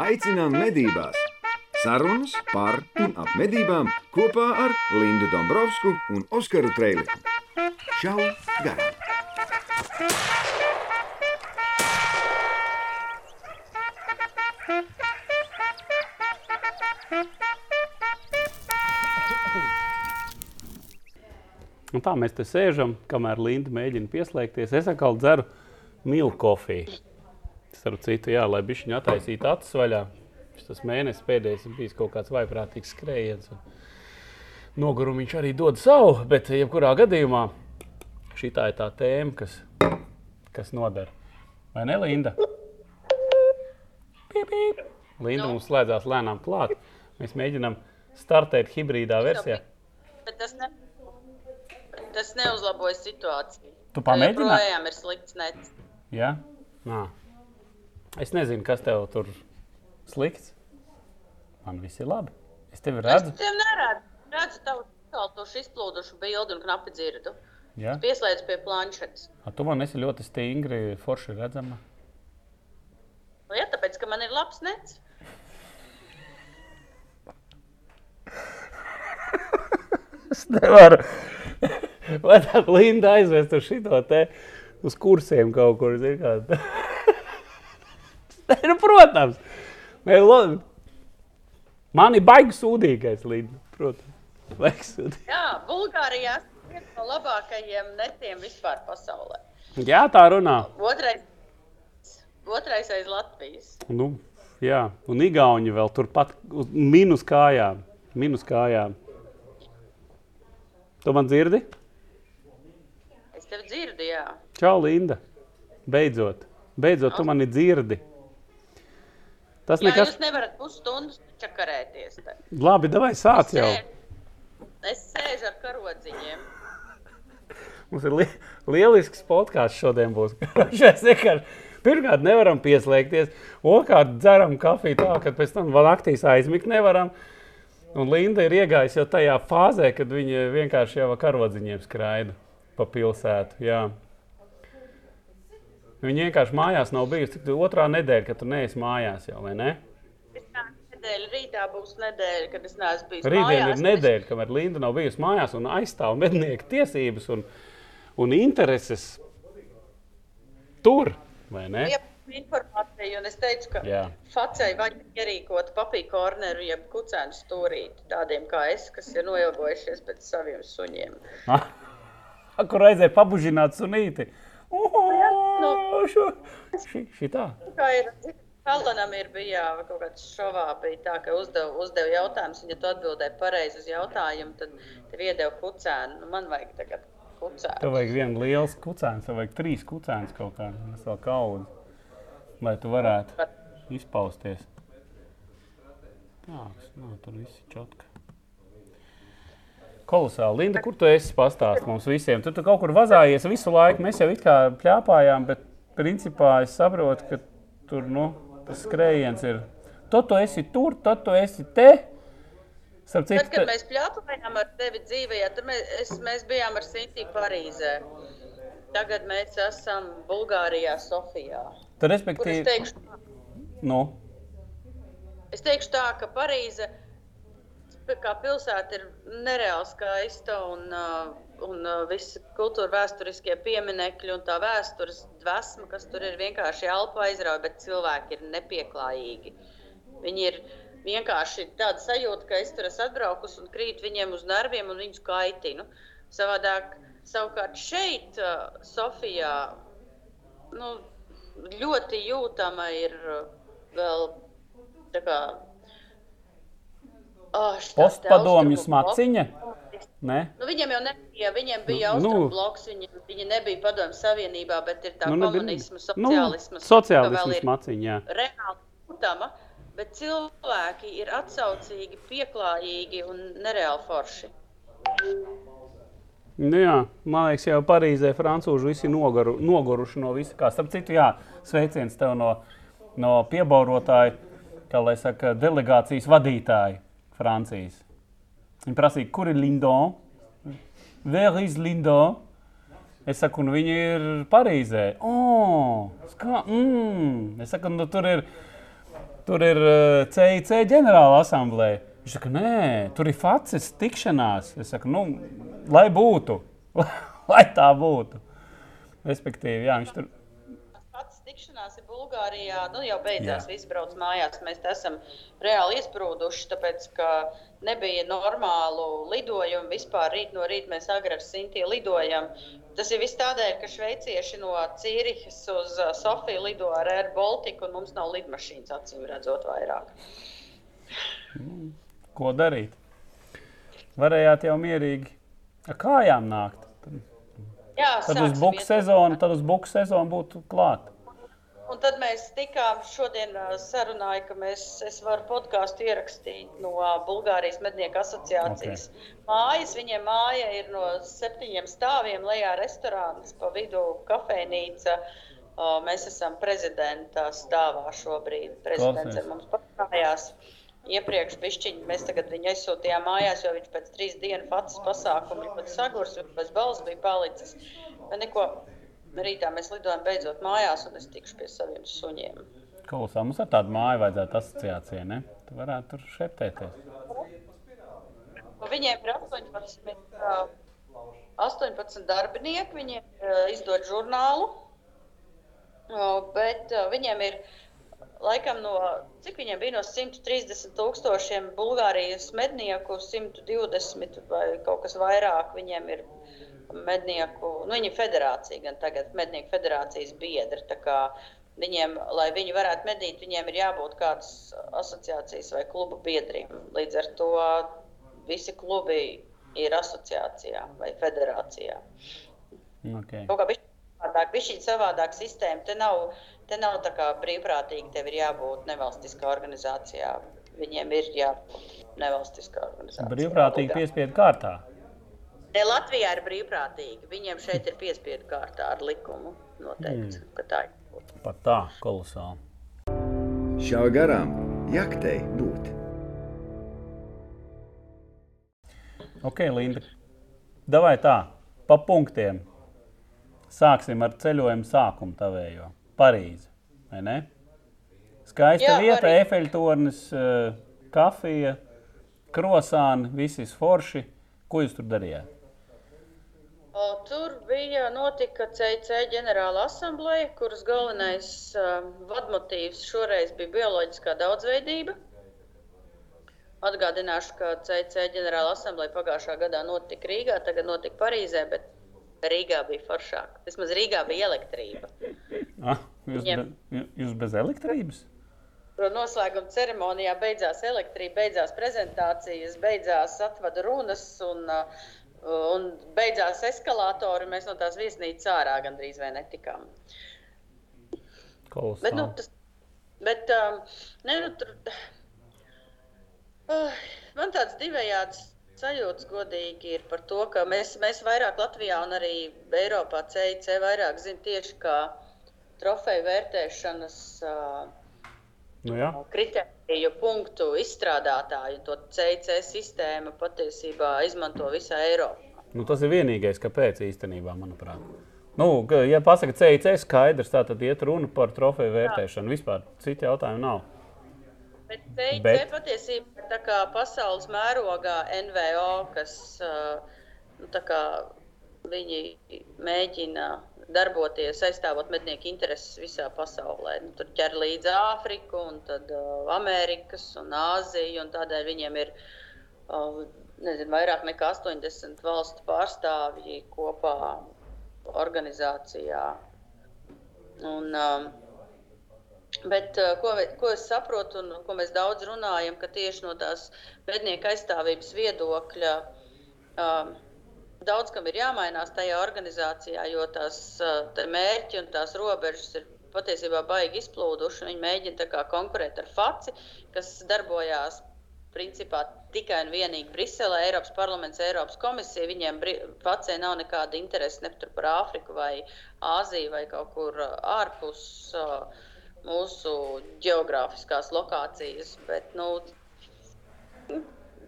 aicinām medībās! Sarunas par un ap medībām kopā ar Lindu Dombrovskiju un Oskaru Trēliņu. Čau! Garām! Un tā mēs te sēžam, kamēr Linda mēģina pieslēgties. Es atkal dzeru milku kofiju. Starp citu, jā, lai bišķiņu attaisītu acis vaļā. Tas mēnesis pēdējais ir bijis kaut kāds vaiprātīgs skrējiens. Nogurumu viņš arī dod savu, bet jebkurā gadījumā šī ir tā tēma, kas, kas noder. Vai ne, Linda? Pīp, pīp. Linda mums slēdzās lēnām klāt. Mēs mēģinām startēt hibrīdā versijā. Bet tas, ne, tas neuzlaboja situāciju. Tu pamēģināji? Projām ir slikts nets. Ja? Nā. Es nezinu, kas tev tur slikts. Man viss ir labi. Es tevi Es redzu. tev neredzu. Redzu tavu izkaltošu, izplūdušu bildi un knapi dzirdu. Ja? Pieslēdz pie planšetes. A, tu man esi ļoti stingri, forši redzama. Nu, Ja, tāpēc, ka man ir labs nets. Es nevaru. Vai tā Linda aizvest uz šito te uz kursiem kaut kur? zini kā? Nē, nu, protams. Nē, lo... Man ir baigi sūdīgais, Linda. Protams. Baigi sūdīgais. Jā, Bulgārijā ir viens no labākajiem netiem vispār pasaulē. Jā, tā runā. Otrais, otrais aiz Latvijas. Nu, jā, un Igauni vēl turpat uz minus kājām. Minus kājām. Tu man dzirdi? Es tevi dzirdu, jā. Čau, Linda. Beidzot, Beidzot tu mani dzirdi. Tas Jā, nekas. jūs nevarat pusstundu čakarēties. te. Labi, davai sāc jau. Es sēžu ar karodziņiem. Mums ir li lielisks podkāsts šodien. Pirmkārt, nevaram pieslēgties. Otrkārt, dzeram kafiju tā, ka pēc tam vēl naktīs aizmigt nevaram. Un Linda ir iegājusi jau tajā fāzē, kad viņa vienkārši jau ar karodziņiem skraida pa pilsētu. Jā. Viņa vienkārši mājās nav bijusi. Tu- otrā nedēļa, kad tu neesi mājās jau, vai ne? Nedēļa, rītā būs nedēļa, kad es neesmu bijis Rītdien mājās. ir nedēļa, kamēr Linda nav bijusi mājās un aizstāv mednieku tiesības un, un intereses tur, vai ne? Iep informāciju, un es teicu, ka Jā. Facei vajag ierīkot papīra korneru, jeb kucēnu stūrīti tādiem kā es, kas ir noilgojušies pēc saviem suņiem. Ah, Kur aizēja pabužināt sunīti? Uhu, šo, ši, šitā. Kā ir Helenam ir bija kaut kāds šovā, bija tā, ka uzdev, uzdev jautājumus, un ja tu atbildēji pareizi uz jautājumu, tad tev iedeva kucēnu. Nu, man vajag tagad kucēnu. Tev vajag vienu lielu kucēnu, tev vajag trīs kucēnus kaut kā, tas vēl kaudz, lai tu varētu izpausties. Tā, no, tur viss ir čotka. Kolosāli. Linda, kur tu esi pastāstījis mums visiem? Tu, tu kaut kur vazājies visu laiku. Mēs jau it kā pļāpājām, bet principā es saprotu, ka tur nu, tas skrējiens ir. Tad tu esi tur, tad tu esi te. Starp Tad, citu, kad mēs pļāpājām ar tevi dzīvē, tad mēs, es, mēs bijām ar Sintīnu Parīzē. Tagad mēs esam Bulgārijā, Sofijā. tad, Kur es respektīvi, teikšu, nu, es teikšu tā, ka Parīze kā pilsēta ir nereāli skaista un, uh, un uh, visi kultūra vēsturiskie pieminekļi un tā vēstures dvēsma, kas tur ir vienkārši elpa aizrauja, bet cilvēki ir nepieklājīgi. Viņi ir vienkārši tāda sajūta, ka es tur esmu atbraukus un krīt viņiem uz nerviem un viņus kaitinu. Savādāk, savukārt šeit, uh, Sofijā, nu, ļoti jūtama ir vēl tā kā Oh, postpadomju smaciņa. Ne? Nu, viņiem jau nebija, viņiem bija Nu, austrumu nu. bloks, viņi, viņi nebija padomju savienībā, bet ir tā Nu, nu, nebija- komunisma, nu, sociālisma. sociālisms maciņa, jā. Reāli jūtama, bet cilvēki ir atsaucīgi, pieklājīgi un nereāli forši. Nu, jā, man liekas, jau Parīzē francūži visi nogaru, noguruši no visa. Kā starp citu, jā, sveiciens tev no, no piebaurotāja, kā lai saka, delegācijas vadītāja Francijas. Viņi prasīja, kur ir Lindon? Where is Lindon? Es saku, nu viņi ir Parīzē. Oh, skā, mm. Es saku, nu tur ir tur ir CIC eh, ģenerāla asamblēja. Viņš saka, nē, tur ir facis tikšanās. Es saku, nu, lai būtu, lai tā būtu. Respektīvi, jā, viņš tur pats tikšanās ir Bulgārijā. Nu, jau beidzās, viss brauc mājās. Mēs esam reāli iesprūduši, tāpēc ka nebija normālu lidojumu. Vispār rīt no rīta mēs agri ar Sintiju lidojam. Tas ir viss tādēļ, ka šveicieši no Cīrihas uz uh, Sofiju lido ar Air Baltica, un mums nav lidmašīnas, acīm redzot, vairāk. Ko darīt? Varējāt jau mierīgi ar kājām nākt. Jā, tad uz buku sezonu, tad uz buku sezonu būtu klāt. Un tad mēs tikām šodien sarunāja, ka mēs, es varu podkāstu ierakstīt no Bulgārijas mednieku asociācijas okay. mājas. Viņiem māja ir no septiņiem stāviem, lejā restorāns, pa vidu kafejnīca. Mēs esam prezidenta stāvā šobrīd. Prezidents ir mums pārējās. Iepriekš bišķiņi, mēs tagad viņu aizsūtījām mājās, jo viņš pēc trīs dienu facis pasākumu ļoti sagurs, bez balss bija palicis. Neko rītā mēs lidojam beidzot mājās, un es tikšu pie saviem suņiem. Klausā, mums ar tādu māju vajadzētu asociācijai, ne? Tu varētu tur šeptēties. Viņiem ir 18, 18 darbinieki, viņiem izdod žurnālu, bet viņiem ir laikam no, cik viņiem bija no 130 tūkstošiem Bulgārijas mednieku, 120 vai kaut kas vairāk viņiem ir mednieku, nu, viņi ir federācija, gan tagad mednieku federācijas biedri. Viņiem, lai viņi varētu medīt, viņiem ir jābūt kādas asociācijas vai klubu biedriem. Līdz ar to visi klubi ir asociācijā vai federācijā. Okay. Kaut kā savādāk, bija šī savādāka sistēma. Te nav, te nav tā kā brīvprātīgi, tev ir jābūt nevalstiskā organizācijā. Viņiem ir jābūt nevalstiskā organizācijā. Brīvprātīgi piespiedu kārtā. Ne, Latvijā ir brīvprātīgi. Viņiem šeit ir piespiedu kārtā ar likumu noteikts, mm. ka tā ir. Pat tā, kolosāli. Šā garām jaktei būt. Ok, Linda. Davai tā, pa punktiem. Sāksim ar ceļojumu sākumu tavējo. Parīzi, vai ne? Skaista Jā, vieta, efeļtornis, eh, kafija, krosāni, visis forši. Ko jūs tur darījāt? Tur bija notika CIC ģenerāla asambleja, kuras galvenais uh, vadmotīvs šoreiz bija bioloģiskā daudzveidība. Atgādināšu, ka CIC ģenerāla asambleja pagājušā gadā notika Rīgā, tagad notika Parīzē, bet Rīgā bija foršāk. Vismaz Rīgā bija elektrība. Ah, jūs, Viņiem... be, jūs bez elektrības? Noslēguma ceremonijā beidzās elektrība, beidzās prezentācijas, beidzās atvadu runas un uh, Un beidzās eskalātori, mēs no tās viesnīcas ārā gandrīz vai netikām. Kolosāli. Bet, nu, tas, bet um, ne, nu, tur, uh, man tāds divējāds sajūtas godīgi ir par to, ka mēs, mēs vairāk Latvijā un arī Eiropā CIC vairāk zinām tieši kā trofeju vērtēšanas uh, nu, jā. kritēriju punktu izstrādātāji to CIC sistēmu patiesībā izmanto visā Eiropā. Nu, tas ir vienīgais, kāpēc īstenībā, manuprāt. Nu, ja pasaka CIC skaidrs, tā tad iet runa par trofeju vērtēšanu. Jā. Vispār citu jautājumu nav. Bet CIC Bet... patiesībā ir kā pasaules mērogā NVO, kas nu, kā, viņi mēģina darboties, aizstāvot mednieku intereses visā pasaulē. Nu, tur ķer līdzi Āfriku, un tad, uh, Amerikas un Āziju. Un tādēļ viņiem ir uh, nezinu, vairāk nekā 80 valstu pārstāvji kopā organizācijā. Un, um, Bet, uh, ko, ko es saprotu, un ko mēs daudz runājam, ka tieši no tās mednieku aizstāvības viedokļa um, daudz kam ir jāmainās tajā organizācijā, jo tās mērķi un tās robežas ir patiesībā baigi izplūduši. Viņi mēģina konkurēt ar FACI, kas darbojās principā tikai un vienīgi Briselē, Eiropas parlaments, Eiropas komisija. Viņiem FACI nav nekāda interese ne par Āfriku vai Āziju vai kaut kur ārpus mūsu geogrāfiskās lokācijas. Bet, nu,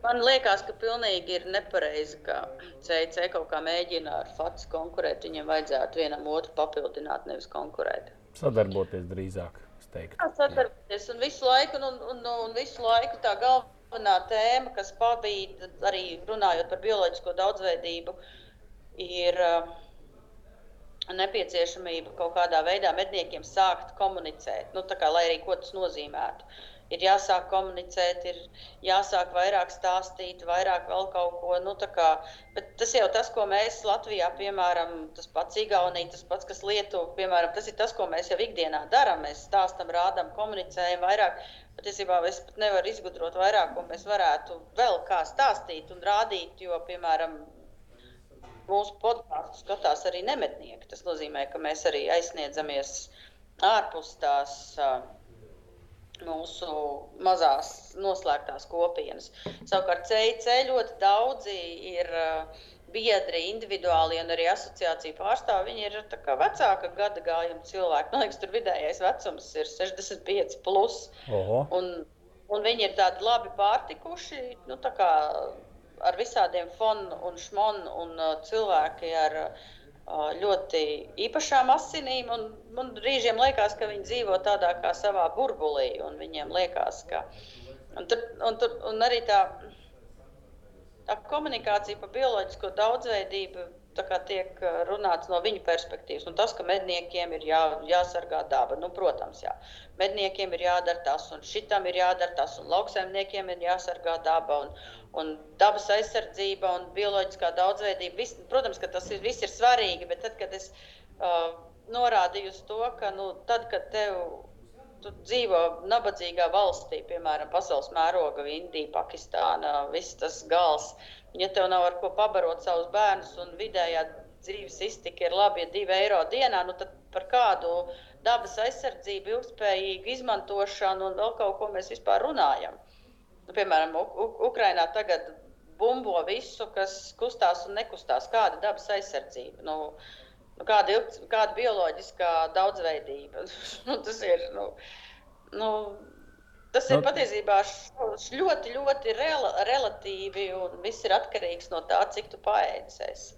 Man liekas, ka pilnīgi ir nepareizi, ka CIC kaut kā mēģina ar faktu konkurēt. Viņiem vajadzētu vienam otru papildināt, nevis konkurēt. Sadarboties drīzāk, es teikt. Jā, sadarboties un visu laiku, un, un, un visu laiku tā galvenā tēma, kas pabīda arī runājot par bioloģisko daudzveidību, ir uh, nepieciešamība kaut kādā veidā medniekiem sākt komunicēt. Nu, kā, lai arī ko tas nozīmētu. Ir jāsāk komunicēt, ir jāsāk vairāk stāstīt, vairāk vēl kaut ko. Nu, kā, tas jau tas, ko mēs Latvijā, piemēram, tas pats Igaunija, tas pats, kas Lietuva, piemēram, tas ir tas, ko mēs jau ikdienā darām. Mēs stāstam, rādām, komunicējam vairāk. Patiesībā es pat nevaru izgudrot vairāk, ko mēs varētu vēl kā stāstīt un rādīt, jo, piemēram, mūsu podkāstu skatās arī nemetnieki. Tas nozīmē, ka mēs arī aizsniedzamies ārpus tās uh, mūsu mazās noslēgtās kopienas. Savukārt CIC ļoti daudzi ir biedri, individuāli un arī asociāciju pārstāvji. Viņi ir vecāka gada gājuma cilvēki. Man liekas, tur vidējais vecums ir 65. Plus, un, un viņi ir tādi labi pārtikuši. Nu, tā ar visādiem fonu un šmonu un cilvēki ar uh, ļoti īpašām asinīm. Un, man brīžiem liekas, ka viņi dzīvo tādā kā savā burbulī, un viņiem liekas, ka. Un tur, un tur, un arī tā, tā komunikācija par bioloģisko daudzveidību tiek runāts no viņu perspektīvas. Un tas, ka medniekiem ir jā, jāsargā daba, nu, protams, jā. medniekiem ir jādara tas, un šitam ir jādara tas, un lauksaimniekiem ir jāsargā daba. Un, un dabas aizsardzība un bioloģiskā daudzveidība. Vis, protams, ka tas ir, viss ir svarīgi, bet tad, kad es uh, norādīju uz to, ka nu, tad, kad tev tu dzīvo nabadzīgā valstī, piemēram, pasaules mēroga, Indija, Pakistāna, viss tas gals, ja tev nav ar ko pabarot savus bērnus un vidējā dzīves iztika ir labi, ja divi eiro dienā, nu tad par kādu dabas aizsardzību, ilgspējīgu izmantošanu un vēl kaut ko mēs vispār runājam. Nu, piemēram, Ukrainā tagad bumbo visu, kas kustās un nekustās. Kāda dabas aizsardzība? Nu, nu, kāda, ilg, kāda bioloģiskā daudzveidība? nu, tas ir. Nu, nu, Tas ir nu, patiesībā ļoti, ļoti rel relatīvi, un viss ir atkarīgs no tā, cik tu paēdies.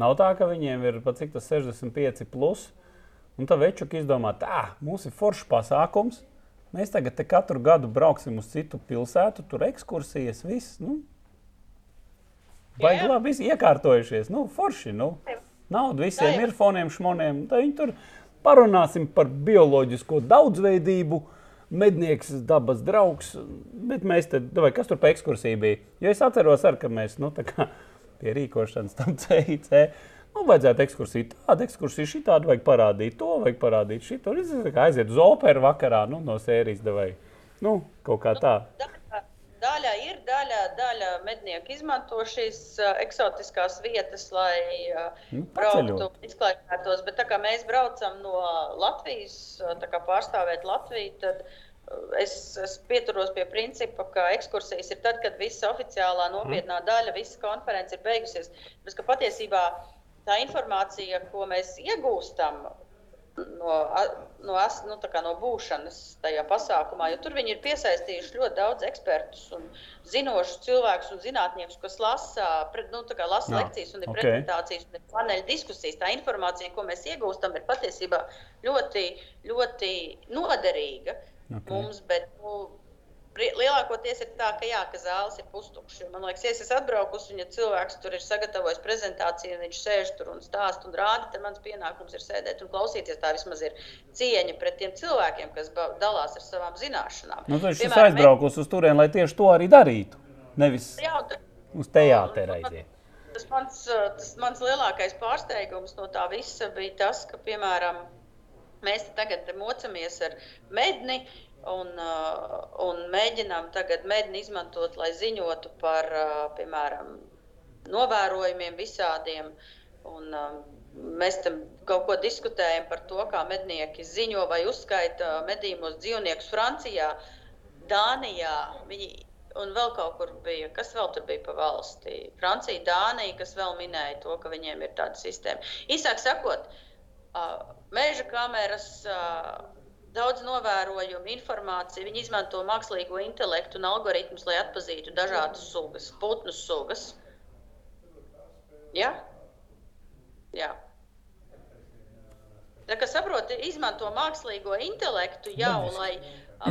Nav tā, ka viņiem ir pat cik tas 65, plus, un tā večuka izdomā, tā, mums ir foršs pasākums, Mēs tagad katru gadu brauksim uz citu pilsētu, tur ekskursijas, viss. Nu, Baigi labi iekārtojušies. Nu, forši. Nu. Nauda visiem ir foniem, šmoniem. Tā viņi tur parunāsim par bioloģisko daudzveidību. Mednieks, dabas draugs. Bet mēs te, vai kas tur pa ekskursiju bija? Jo es atceros, ar, ka mēs nu, kā, pie rīkošanas tam CIC Nu, vajadzētu ekskursiju tādu, ekskursiju šitādu, vajag parādīt to, vajag parādīt šito. Es kā aiziet uz operu vakarā, nu, no sērijas devai. Nu, kaut kā tā. Nu, ir, daļa, daļa mednieku izmanto šīs uh, eksotiskās vietas, lai uh, nu, brauktu, izklaidētos. Bet tā kā mēs braucam no Latvijas, tā kā pārstāvēt Latviju, tad es, es pieturos pie principa, ka ekskursijas ir tad, kad visa oficiālā nopietnā daļa, visa konference ir beigusies. Bet patiesībā tā informācija, ko mēs iegūstam no, no, nu, no būšanas tajā pasākumā, jo tur viņi ir piesaistījuši ļoti daudz ekspertus un zinošus cilvēkus un zinātniekus, kas lasa, nu, lasa Jā, lekcijas un ir okay. prezentācijas un ir paneļa diskusijas. Tā informācija, ko mēs iegūstam, ir patiesībā ļoti, ļoti noderīga okay. mums, bet nu, Lielākoties ir tā, ka, jā, ka zāles ir pustukšas. Man liekas, ja es esmu atbraukusi, un ja cilvēks tur ir sagatavojis prezentāciju, un viņš sēž tur un stāsta un rāda, tad mans pienākums ir sēdēt un klausīties. Tā vismaz ir cieņa pret tiem cilvēkiem, kas dalās ar savām zināšanām. Nu, viņš ir aizbraukusi uz turieni, lai tieši to arī darītu. Nevis jā, uz teāteri aiziet. Tas mans, tas mans lielākais pārsteigums no tā visa bija tas, ka, piemēram, mēs tagad mocamies ar medni, un, uh, un mēģinām tagad mēģināt izmantot, lai ziņotu par, uh, piemēram, novērojumiem visādiem. Un, um, mēs tam kaut ko diskutējam par to, kā mednieki ziņo vai uzskaita medījumos dzīvniekus Francijā, Dānijā. Viņi un vēl kaut kur bija, kas vēl tur bija pa valstī. Francija, Dānija, kas vēl minēja to, ka viņiem ir tāda sistēma. Īsāk sakot, uh, meža kameras daudz novērojumu, informāciju. Viņi izmanto mākslīgo intelektu un algoritmus, lai atpazītu dažādas sugas, putnu sugas. Ja? Jā. Tā kā saproti, izmanto mākslīgo intelektu jau, lai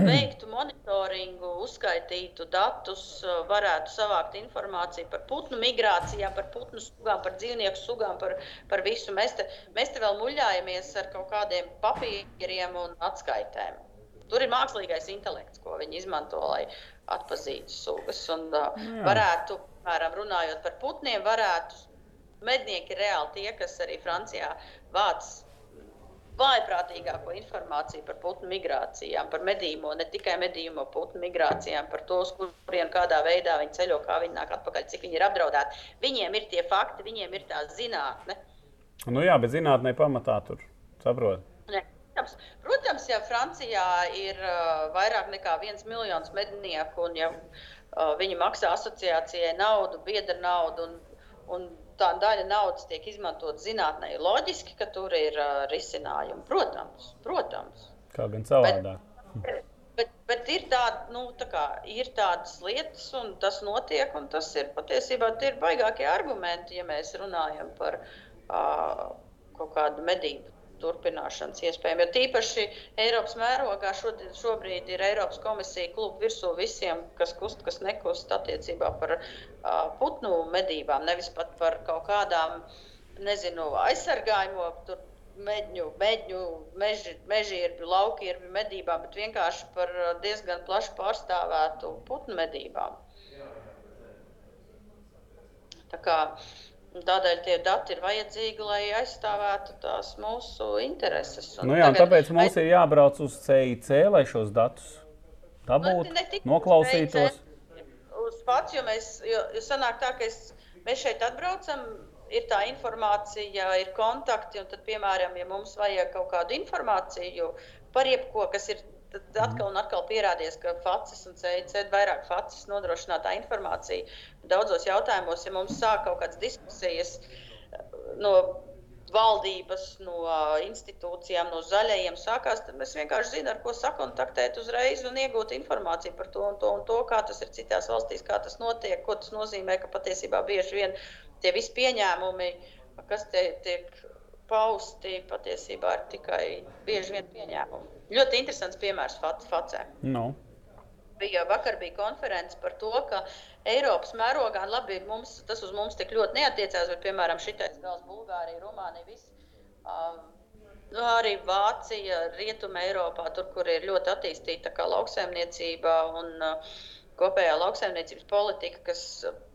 veiktu monitoringu, uzskaitītu datus, varētu savākt informāciju par putnu migrācijām, par putnu sugām, par dzīvnieku sugām, par, par visu. Mēs te, mēs te vēl muļājamies ar kaut kādiem papīriem un atskaitēm. Tur ir mākslīgais intelekts, ko viņi izmanto, lai atpazītu sugas. Un, uh, varētu, piemēram, runājot par putniem, varētu mednieki reāli tie, kas arī Francijā vāc vājprātīgāko informāciju par putnu migrācijām, par medījumu, ne tikai medījumu putnu migrācijām, par to, uz kurien kādā veidā viņi ceļo, kā viņi nāk atpakaļ, cik viņi ir apdraudēti. Viņiem ir tie fakti, viņiem ir tā zinātne. Nu jā, bet zinātnē pamatā tur saprot. Ne. Protams, protams, ja Francijā ir uh, vairāk nekā viens miljons mednieku, un ja uh, viņi maksā asociācijai naudu, biedra naudu, un, un tā daļa naudas tiek izmantot zinātnē, ir loģiski, ka tur ir uh, risinājumi. Protams, protams. Kā gan savādāk. Bet, bet, bet ir, tād, nu, tā kā, ir tādas lietas, un tas notiek, un tas ir patiesībā ir baigākie argumenti, ja mēs runājam par uh, kaut kādu medību turpināšanas iespējām. Jo tīpaši Eiropas mērogā šodien, šobrīd ir Eiropas komisija klubu virsū visiem, kas kust, kas nekust attiecībā par uh, putnu medībām, nevis pat par kaut kādām, nezinu, aizsargājumu. Tur, Meģņu, meģņu, meži, mežģīrbi, laukīrbi medībām, bet vienkārši par diezgan plaši pārstāvētu putnu medībām. Tā kā Tādēļ tie dati ir vajadzīgi, lai aizstāvētu tās mūsu intereses. Un nu jā, un tāpēc mums ir jābrauc uz CIC, lai šos datus dabūtu, noklausītos. Uz pats, jo mēs, jo, jo sanāk tā, ka es, mēs šeit atbraucam, ir tā informācija, ir kontakti, un tad, piemēram, ja mums vajag kaut kādu informāciju par jebko, kas ir tad atkal un atkal pierādījies, ka FACS un CIC vairāk FACS nodrošinātā informācija. Daudzos jautājumos, ja mums sāk kaut kādas diskusijas eh, no valdības, no institūcijām, no zaļajiem sākās, tad mēs vienkārši zinām, ar ko sakontaktēt uzreiz un iegūt informāciju par to un to, un to kā tas ir citās valstīs, kā tas notiek, ko tas nozīmē, ka patiesībā bieži vien tie visi pieņēmumi, kas te tiek pausti, patiesībā ir tikai bieži vien pieņēmumi. Ļoti interesants piemērs Facē. No. Bija, vakar bija konference par to, ka Eiropas mērogā labi, mums, tas uz mums tik ļoti neatiecās, bet, piemēram, šitais gals Bulgārija, Rumānija, viss. Nu, arī Vācija, Rietuma Eiropā, tur, kur ir ļoti attīstīta lauksaimniecība un uh, kopējā lauksaimniecības politika, kas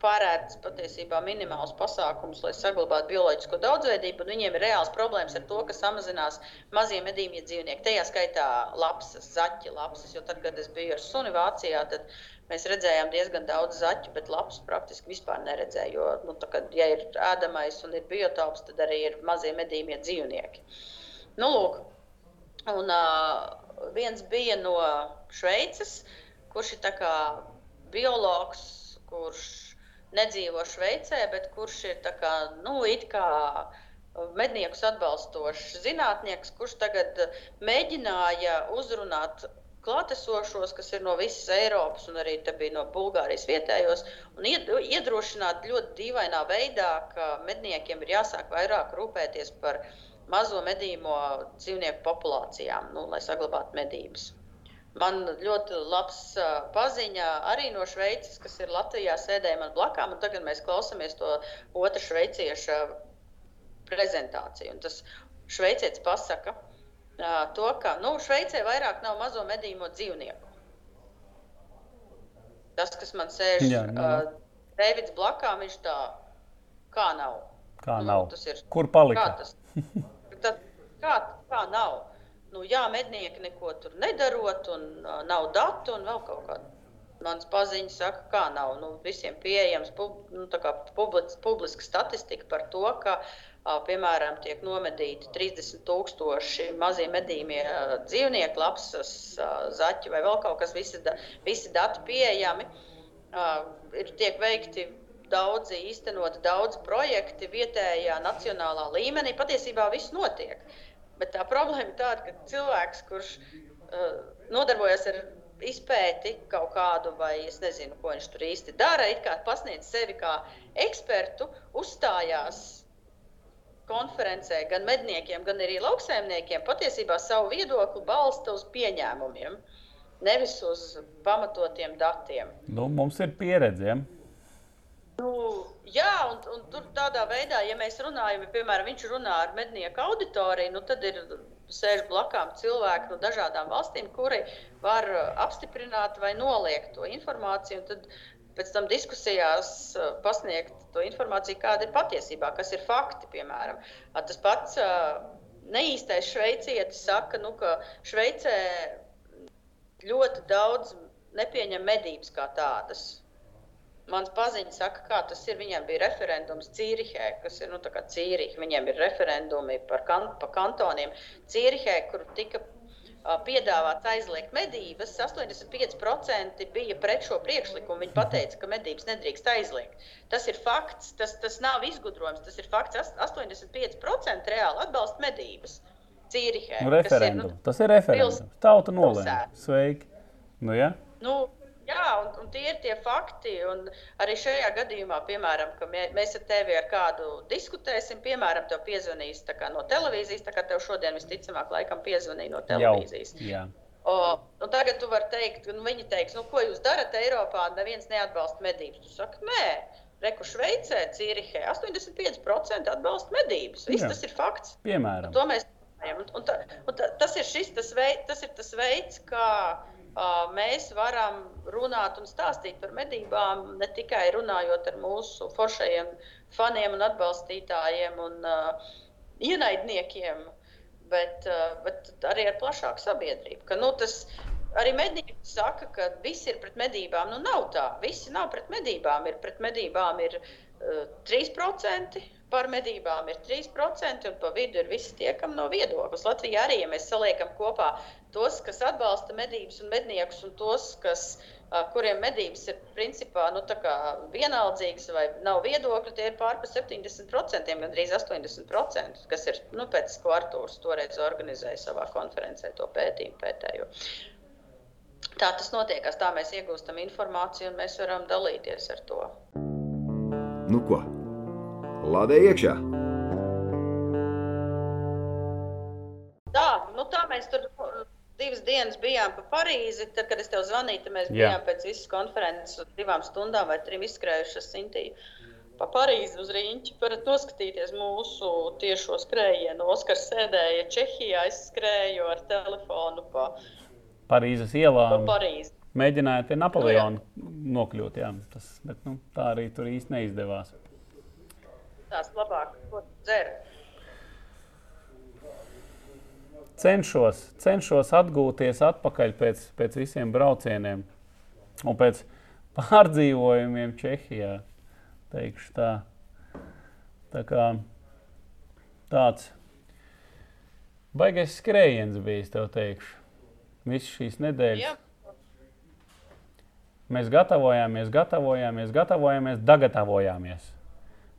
pārēdz patiesībā minimālus pasākumus, lai saglabātu bioloģisko daudzveidību, un viņiem ir reāls problēmas ar to, ka samazinās mazie medījumie dzīvnieki. Tajā skaitā lapsas, zaķi, lapsas, jo tad, kad es biju ar suni Vācijā, tad mēs redzējām diezgan daudz zaķu, bet lapsas praktiski vispār neredzēju, jo, nu, tā, kad, ja ir ēdamais un ir biotops, tad arī ir mazie medījumie dzīvnieki. Nu, lūk, un uh, viens bija no Šveices, kurš ir biologs, kurš nedzīvo Šveicē, bet kurš ir kā, nu, kā medniekus atbalstošs zinātnieks, kurš tagad mēģināja uzrunāt klātesošos, kas ir no visas Eiropas un arī no Bulgārijas vietējos, un iedrošināt ļoti dīvainā veidā, ka medniekiem ir jāsāk vairāk rūpēties par mazo medījumu dzīvnieku populācijām, nu, lai saglabātu medības. Man ļoti labs uh, paziņa arī no Šveices, kas ir Latvijā, sēdēja man blakām, tagad mēs klausāmies to otru šveiciešu prezentāciju. Un tas šveicietis pasaka uh, to, ka nu, Šveicē vairāk nav mazo medījumu dzīvnieku. Tas, kas man sēž Jā, uh, Deivids blakām, viņš tā kā nav. Kā nu, nav? Ir, Kur palika? Kā, tas, tad, kā, kā nav? Nu, jā, mednieki neko tur nedarot, un uh, nav datu un vēl kaut kāda. Mans paziņas saka, ka nav nu, visiem pieejams pub, nu, publis, publiska statistika par to, ka, uh, piemēram, tiek nomedīti 30,000 mazie medījumie uh, dzīvnieki, lapsas, uh, zaķi vai vēl kaut kas, visi, da, visi dati pieejami. Uh, ir tiek veikti daudzi īstenot daudz projekti vietējā, nacionālā līmenī. Patiesībā viss notiek. Uh, Bet tā problēma ir tāda, ka cilvēks, kurš uh, nodarbojas ar izpēti kaut kādu, vai es nezinu, ko viņš tur īsti dara, it kā pasniedz sevi kā ekspertu, uzstājās konferencē gan medniekiem, gan arī lauksaimniekiem patiesībā savu viedokli balsta uz pieņēmumiem, nevis uz pamatotiem datiem. Nu, mums ir pieredze. Ja? Nu, jā, un, un tur tādā veidā, ja mēs runājam, ja, piemēram, viņš runā ar mednieku auditoriju, nu, tad ir sēž blakām cilvēki no dažādām valstīm, kuri var apstiprināt vai noliegt to informāciju. Tad pēc tam diskusijās pasniegt to informāciju, kāda ir patiesībā, kas ir fakti. Piemēram. Tas pats neīstais šveicietis saka, nu, ka Šveicē ļoti daudz nepieņem medības kā tādas. Mans paziņš saka, kā tas ir. Viņiem bija referendums Cīrihē, kas ir nu, Cīriha. Viņiem ir referendumi par, kan, par kantoniem. Cīrihē, kur tika piedāvāts aizliegt medības, 85% bija pret šo priekšlikumu. Viņi teica, ka medības nedrīkst aizliegt. Tas ir fakts, tas, tas nav izgudrojums. Tas ir fakts. 85% reāli atbalsta medības. Cīrihē. Referendum. Ir, nu, tas ir referendums. Tauta nolēma. Sveiki. Nu, ja? nu, un, tie ir tie fakti. Un arī šajā gadījumā, piemēram, mēs ar tevi ar kādu diskutēsim, piemēram, tev piezvanīs no televīzijas, tā kā tev šodien visticamāk laikam piezvanīja no televīzijas. Jau. O, un tagad tu vari teikt, nu, viņi teiks, nu, ko jūs darat Eiropā, neviens neatbalsta medības. Tu saki, nē, Reku Šveicē, Cīrihē 85% atbalsta medības. Viss Jā. tas ir fakts. Piemēram. Un to mēs ta, tas, ir šis, tas, veid, tas ir tas veids, kā mēs varam runāt un stāstīt par medībām, ne tikai runājot ar mūsu foršajiem faniem un atbalstītājiem un uh, ienaidniekiem, bet, uh, bet arī ar plašāku sabiedrību. Ka, nu, tas, arī mednieki saka, ka visi ir pret medībām. Nu, nav tā. Visi nav pret medībām. Ir pret medībām ir uh, 3% par medībām ir 3%, un pa vidu ir visi tie, kam nav viedoklis. Latvijā arī, ja mēs saliekam kopā tos, kas atbalsta medības un medniekus, un tos, kas, kuriem medības ir principā nu, vienaldzīgas vai nav viedokļi, tie ir pār par 70%, gandrīz 80%, kas ir nu, pēc ko Artūrs toreiz organizēja savā konferencē to pētījumu pētējo. Tā tas notiek, tā mēs iegūstam informāciju un mēs varam dalīties ar to. Nu ko? Lādē iekšā! Tā, nu tā mēs tur divas dienas bijām pa Parīzi. Tad, kad es tev zvanīju, tad mēs Jā. bijām pēc visas konferences divām stundām vai trim izskrējušas Sintīju. Pa Parīzi uz rīņķi varat noskatīties mūsu tiešo skrējienu. Oskars sēdēja Čehijā, es skrēju ar telefonu pa Parīzes ielām. Pa Parīzi. Mēģināju pie Napoleona nu, nokļūt, jā, tas, bet nu, tā arī tur īsti neizdevās tās labāk dzer. Cenšos, cenšos atgūties atpakaļ pēc, pēc visiem braucieniem un pēc pārdzīvojumiem Čehijā. Teikšu tā. Tā kā tāds baigais skrējiens bija, tev teikšu. Visas šīs nedēļas. Jā. Mēs gatavojāmies, gatavojāmies, gatavojāmies, dagatavojāmies.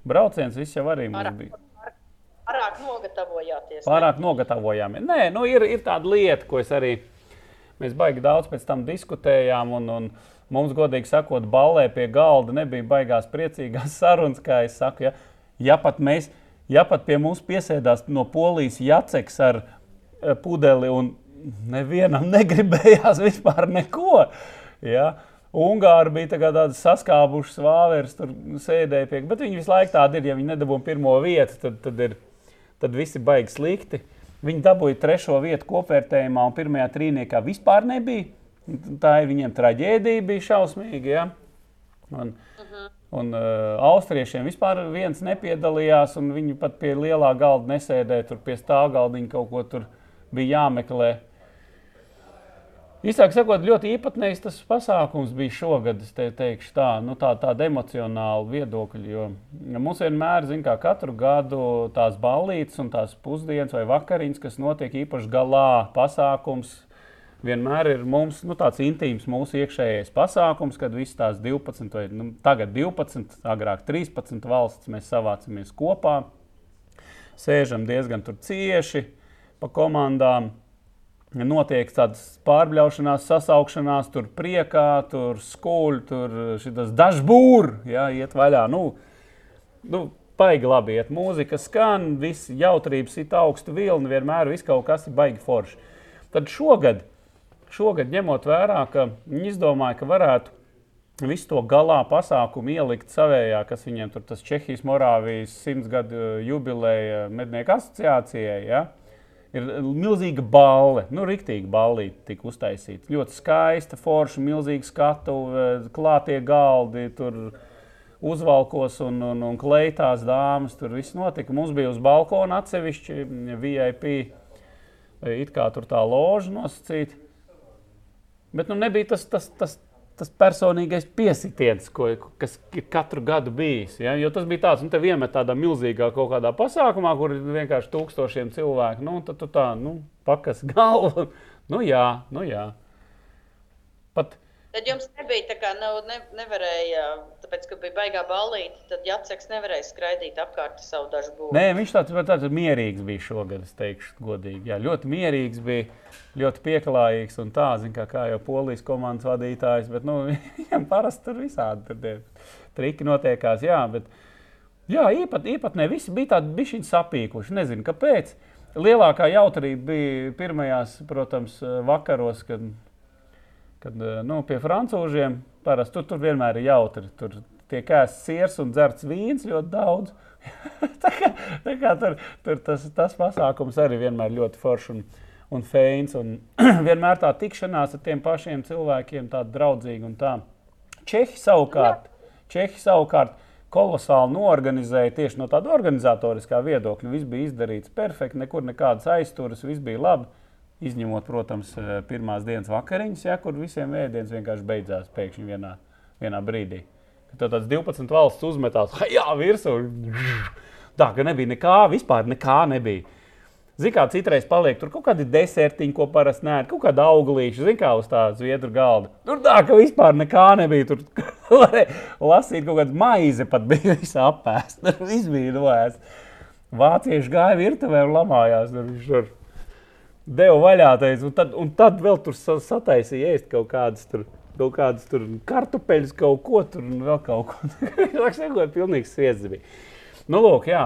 Brauciens viss jau arī mums bija. Pārāk nogatavojāties. Pārāk ne? nogatavojāmies. Nē, nu ir, ir tāda lieta, ko es arī. Mēs baigi daudz pēc tam diskutējām, un, un mums, godīgi sakot, ballē pie galda nebija baigās priecīgās sarunas, kā es saku. Ja, ja pat mēs, ja pat pie mums piesēdās no polijas jaceks ar eh, pudeli, un nevienam negribējās vispār neko. Ja, Ungāri bija tādi saskābuši, vāveres tur sēdēja pie, bet viņi visu laiku tādi ir. Ja viņi nedabūja pirmo vietu, tad, tad, ir, tad viss ir baigi slikti. Viņi dabūja trešo vietu kopvērtējumā, un pirmajā trīniekā vispār nebija. Tā ir viņiem traģēdija, bija šausmīga. Ja? Un, uh -huh. un uh, austriešiem vispār viens nepiedalījās, un viņi pat pie lielā galda nesēdēja. Tur pie stāvgaldiņa kaut ko tur bija jāmeklē. Īsāk sakot, ļoti īpatnējs tas pasākums bija šogad. Es te teikšu, tā, nu, tā, tāda emocionāla viedokļa. Jo mums vienmēr, zin, kā katru gadu, tās ballītes un tās pusdienas vai vakariņas, kas notiek īpaši galā, pasākums. Vienmēr ir mums nu, tāds intīms mūsu iekšējais pasākums, kad visas tās 12, vai nu, tagad 12, agrāk 13 valsts mēs savācamies kopā, sēžam diezgan cieši pa komandām notiek tādas pārbļaušanās, sasaukšanās, tur priekā, tur skūļi, tur šis dažbūri, ja, iet vaļā. Nu, nu, baigi labi iet. Mūzika skan, viss jautrības ir augsta vilna, vienmēr viss kaut kas ir baigi forši. Tad šogad, šogad ņemot vērā, ka viņi izdomāja, ka varētu visu to galā pasākumu ielikt savējā, kas viņiem tur tas Čehijas Morāvijas simts gadu jubileja mednieku asociācijai. Ja? Ir milzīga balva, nu, rīktīva balīte tika uztaisīta. Ļoti skaista, forša, milzīga skatu, klātie galdi, tur uzvalkos un, un, un kleitās dāmas. Tur viss notika. Mums bija uz balkona atsevišķi VIP, it kā tur tā loža nosacīta. Bet nu, nebija tas, tas, tas, tas personīgais piesitiens, ko, kas ir katru gadu bijis. Ja? Jo tas bija tāds, nu, te vienmēr tādā milzīgā kaut kādā pasākumā, kur ir vienkārši tūkstošiem cilvēku. Nu, tad tu tā, nu, pakas galvu. nu, jā, nu, jā. Pat, Tad jums nebija tā, kā nav, ne, nevarēja, tāpēc, ka bija baigā ballīte, tad Jaceks nevarēja skraidīt apkārt savu dažu būvu. Nē, viņš tāds, tāds mierīgs bija šogad, es teikšu, godīgi. Jā, ļoti mierīgs bija, ļoti pieklājīgs un tā, zin, kā, kā jau polijas komandas vadītājs, bet nu, viņam parasti tur visādi tur tie triki notiekās, jā, bet jā, īpat, īpat ne visi bija tādi bišķiņi sapīkuši, nezinu, kāpēc. Lielākā jautrība bija pirmajās, protams, vakaros, kad kad nu, pie frančūžiem parasti tur, tur vienmēr ir jautri. Tur tiek ēsts siers un dzerts vīns ļoti daudz. tā kā, tā kā tur, tur tas, tas pasākums arī vienmēr ļoti foršs un, un feins. Un vienmēr tā tikšanās ar tiem pašiem cilvēkiem, tāda draudzīga un tā. Čehi savukārt, Čehi savukārt kolosāli norganizēja tieši no tāda organizatoriskā viedokļa. Viss bija izdarīts perfekti, nekur nekādas aizturas, viss bija labi. Izņemot, protams, eh, pirmās dienas vakariņas, ja, kur visiem ēdienas vienkārši beidzās pēkšņi vienā, vienā brīdī. Tad tāds 12 valsts uzmetās, jā, virsū. Tā, ka nebija nekā, vispār nekā nebija. Ziniet, kā citreiz paliek tur kaut kādi desertiņi, ko parasti nē, kaut kāda auglīša, zināmā kā uz tā zviedru galda. Tur tā, ka vispār nekā nebija. Tur lasīt kaut kādu maizi, pat bija visā apēst. Tur viss bija noēst. Vācieši gāja virtuvē un lamājās. Tur viņš tur deva vaļā. Teic, un, tad, un tad vēl tur sataisīja ēst kaut kādas tur. Kaut kādas tur kartupeļus, kaut ko tur un vēl kaut ko. Tas bija pilnīgs sviedzi. Bija. Nu, lūk, jā.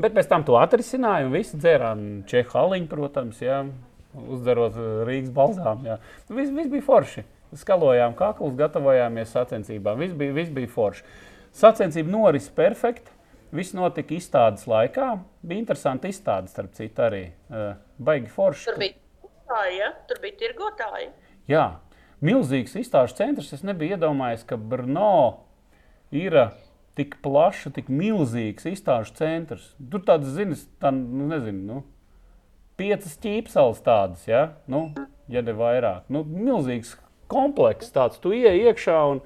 Bet pēc tam to atrisināja un visi dzērām čehu aliņu, protams, jā, uzdarot Rīgas balzām. Viss vis bija forši. Skalojām kaklus, gatavojāmies sacensībām. Viss bija, vis bija forši. Sacensība noris perfekti. Viss notika izstādes laikā. Bija interesanti izstāde, starp citu, arī. Baigi forši. Tur bija tirgotāji, ja? Tur bija tirgotāji. Jā, milzīgs izstāžu centrs. Es nebiju iedomājies, ka Brno ir tik plašs, tik milzīgs izstāžu centrs. Tur tādas, zinas, tā, nu, nezinu, nu, piecas ķīpseles tādas, ja, nu, ja ne vairāk. Nu, milzīgs komplekss tāds, tu ieej iekšā un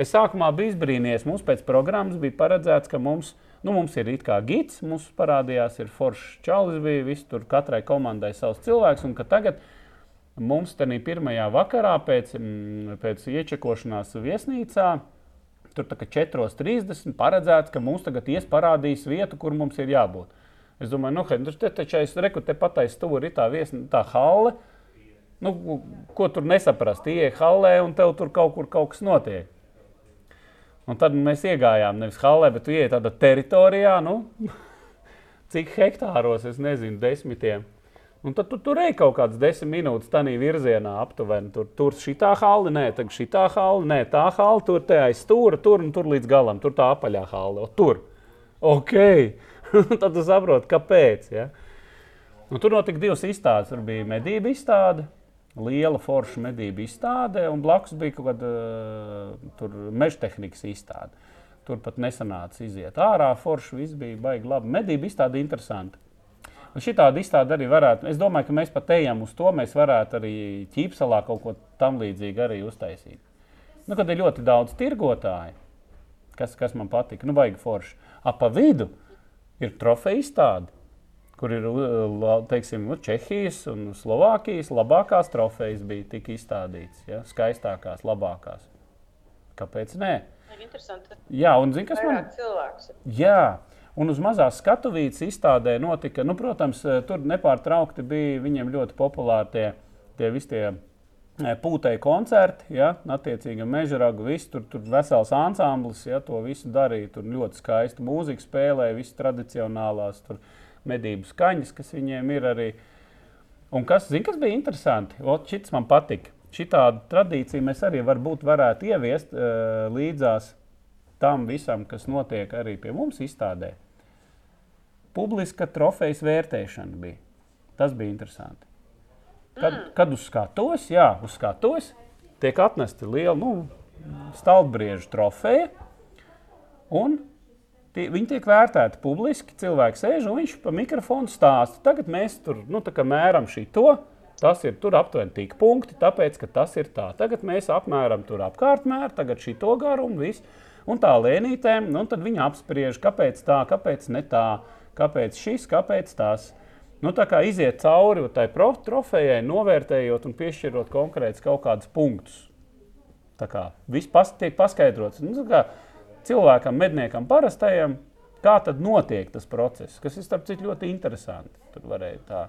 es sākumā biju izbrīnījies. Mums pēc programmas bija paredzēts, ka mums ir Nu, mums ir it kā gids, mums parādījās, ir foršs čalis, bija viss tur katrai komandai savs cilvēks. Tagad mums tajā pirmajā vakarā pēc, mm, pēc iečekošanās viesnīcā. Tur tā kā 4.30 paredzēts, ka mums tagad ies parādīs vietu, kur mums ir jābūt. Es domāju, nu, tur te, taču es reku te patais stūri, ir tā, viesni, tā hale. Nu, ko tur nesaprast? Iet hallē un tev tur kaut kur kaut kas notiek. Un tad mēs iegājām nevis halē, bet ienākām tādā teritorijā, nu, cik hektāros, es nezinu, desmitiem. Un tad tu tur ej kaut kādas desmit minūtes tādā virzienā, aptuveni. Tur tur šitā hala, nē, tā šitā hala, nē, tā hala, tur te aiz stūra, tur un tur līdz galam, tur tā apaļā hala. Tur. Ok. tad tu saproti, kāpēc. Ja? Un tur notika divas izstādes. Tur bija medību izstāde liela forša medību izstāde, un blakus bija kaut kāda uh, meža tehnikas izstāde. Tur pat nesanāca iziet ārā, forša viss bija baigi labi. Medību izstāde interesanti. Un šī tāda izstāde arī varētu, es domāju, ka mēs pat ejam uz to, mēs varētu arī ķīpselā kaut ko tam līdzīgu arī uztaisīt. Nu, kad ir ļoti daudz tirgotāju, kas, kas man patika, nu, baigi forši. Ap vidu ir trofeja izstāde kur ir teiksim, nu, Čehijas un Slovākijas labākās trofejas bija tik izstādītas, ja? skaistākās, labākās. Kāpēc nē? Jā, un zini, kas man cilvēks? Jā. Un uz mazās skatuvītes izstādē notika, nu, protams, tur nepārtraukti bija viņiem ļoti populāri tie, tie visi tie Pūtēji koncerti, ja, attiecīgi meža ragu, viss tur, tur vesels ansamblis, ja, to visu darīja. Tur ļoti skaista mūzika spēlēja, visas tradicionālās medību skaņas, kas viņiem ir arī. Un kas, zin, kas bija interesanti? Ot, šis man patika. Šitādu tradīciju mēs arī varbūt varētu ieviest uh, līdzās tam visam, kas notiek arī pie mums izstādē. Publiska trofejas vērtēšana bija. Tas bija interesanti. Kad, mm. kad uz skatuves, jā, uz skatuves tiek atnesta liela nu, stalbriežu trofeja, un tie, viņi tiek vērtēti publiski. Cilvēks sēž un viņš pa mikrofonu stāsta. Tagad mēs tur nu, mēram šī to. Tas ir tur aptuveni tik punkti, tāpēc, ka tas ir tā. Tagad mēs apmēram tur apkārtmēru, tagad šī to garumu, viss. Un tā lēnītēm, nu, tad viņi apspriež, kāpēc tā, kāpēc ne tā, kāpēc šis, kāpēc tas. Nu, tā kā iziet cauri tai trofejai, novērtējot un piešķirot konkrētus kaut kādus punktus. Tā kā viss pas, tiek paskaidrots. Nu, kā cilvēkam, medniekam, parastajam, kā tad notiek tas process, kas ir starp citu ļoti interesanti. Tur varēja tā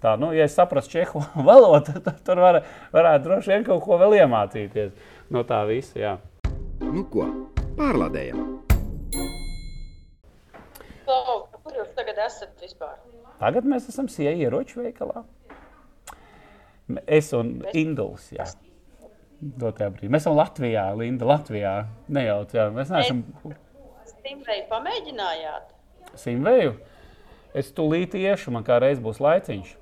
Tā, nu, ja es saprastu čehu valodu, tad tur var, varētu droši vien kaut ko vēl iemācīties no tā visa. Jā. Nu, ko pārlādējam? Kur jūs tagad esat vispār? Tagad mēs esam sievieti ieroču veikalā. Es un Induls. Jā. Mēs esam Latvijā, Linda, Latvijā. Nejauc, jā. Mēs neesam. Simveju pamēģinājāt? Simveju? Es tūlīt iešu, man kā reiz būs laiciņš.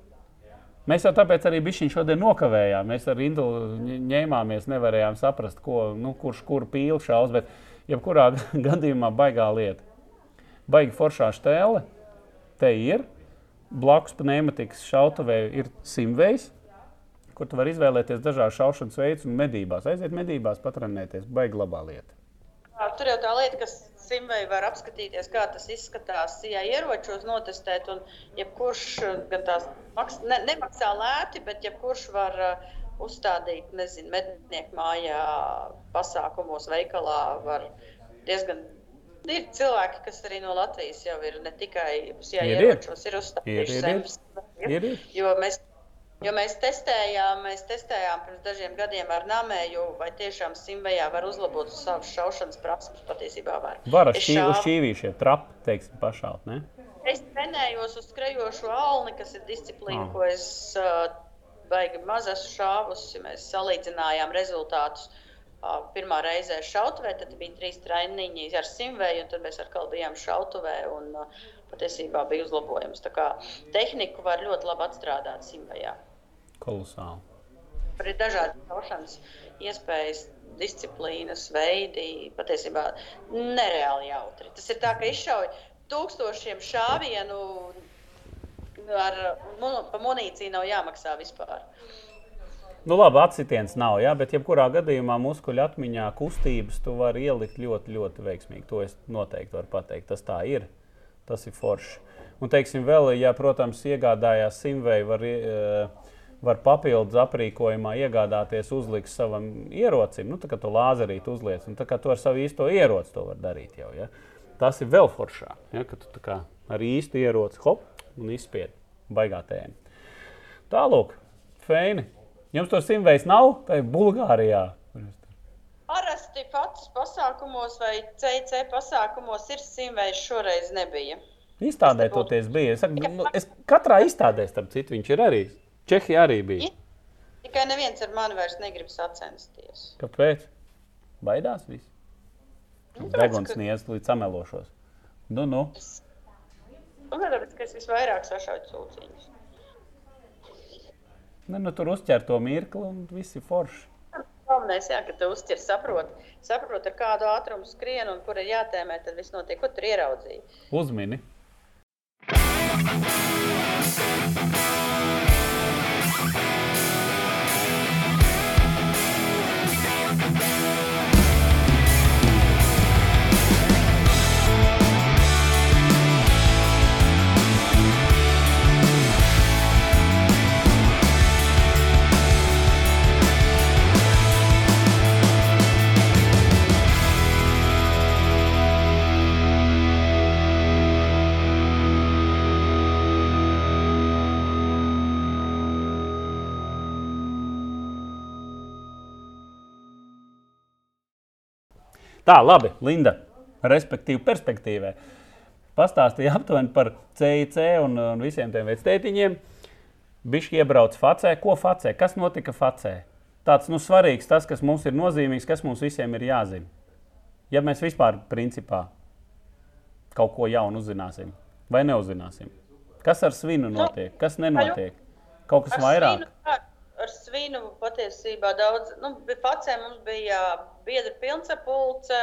Mēs jau tāpēc arī bijām šodien nokavējām. Mēs ar Indu ņēmāmies, nevarējām saprast, ko, nu, kurš kuru pīli šaus. Bet, jebkurā gadījumā, baigā lieta. Baigi foršā stēle te ir. Blakus pneumatikas šautavē ir simvejs, kur tu vari izvēlēties dažādas šaušanas veidus un medībās. Aiziet medībās, patrenēties. Baigi labā lieta. Tur jau tā lieta, kas simvei var apskatīties, kā tas izskatās, ja ieročos notestēt. Un jebkurš gan tās maks, ne, nemaksā lēti, bet jebkurš var uh, uzstādīt, nezinu, mednieku mājā, pasākumos, veikalā. Diezgan ir cilvēki, kas arī no Latvijas jau ir ne tikai ieročos, ir uzstādījuši zemes. Jo mēs Jo mēs testējām, mēs testējām pirms dažiem gadiem ar namēju, vai tiešām simvejā var uzlabot savas šaušanas prasības. Patiesībā var. Var ar šī, šāv... uz šķīvīšiem trapi, teiksim, pašaut, ne? Es trenējos uz skrejošo alni, kas ir disciplīna, oh. ko es uh, baigi maz esmu šāvusi. Mēs salīdzinājām rezultātus. Uh, pirmā reize šautavē, tad bija trīs treniņi ar simvēju, un tad mēs atkal bijām šautavē. Un, uh, patiesībā bija uzlabojums. Tā kā tehniku var ļoti labi atstrādāt simvējā. Kolosāli. Ir dažādi kaušanas iespējas, disciplīnas, veidi. Patiesībā nereāli jautri. Tas ir tā, ka izšauj tūkstošiem šāvienu ar munīciju nav jāmaksā vispār. Nu, labi, atsitiens nav, jā, bet jebkurā gadījumā muskuļu atmiņā kustības tu vari ielikt ļoti, ļoti veiksmīgi. To es noteikti varu pateikt. Tas tā ir. Tas ir forši. Un, teiksim, vēl, ja, protams, iegādājās simvēju, var uh, var papildus aprīkojumā iegādāties, uzlikt savam ierocim, nu, tā kā to lāzerītu uzliec, un tā kā to ar savu īsto ieroci to var darīt jau. Ja? Tas ir vēl foršāk, ja? ka tu kā ar īstu ieroci hop un izspied baigā tēma. Tālāk, Feini, jums to simveids nav, tā ir Bulgārijā. Parasti pats pasākumos vai CC pasākumos ir simveids, šoreiz nebija. Izstādē toties bija. Es, saku, nu, es katrā izstādē, starp citu, viņš ir arī. Čehija arī bija. Tikai neviens ar mani vairs negrib sacensties. Kāpēc? Baidās viss. Nu, Deguns niedz līdz samelošos. Nu, nu. Es... Tāpēc, ka es visvairāk sašauju sūciņus. Ne, nu, tur uzķer to mirkli un viss ir forši. Galvenais, jā, ka tu uzķer, saprot, saprot, ar kādu ātrumu skrien un kur ir jātēmē, tad viss notiek. Ko tur ieraudzīji? Uzmini. Tā, labi, Linda, respektīvi, perspektīvē. Pastāstīja aptuveni par CIC un, un visiem tiem vectētiņiem. Viņš iebrauc facē. Ko facē? Kas notika facē? Tāds nu, svarīgs, tas, kas mums ir nozīmīgs, kas mums visiem ir jāzina. Ja mēs vispār, principā, kaut ko jaunu uzzināsim vai neuzzināsim. Kas ar svinu notiek? Kas nenotiek? Kaut kas Ar vairāk. svinu, ar svinu patiesībā daudz. Nu, Facē mums bija biedra pilnsapulce,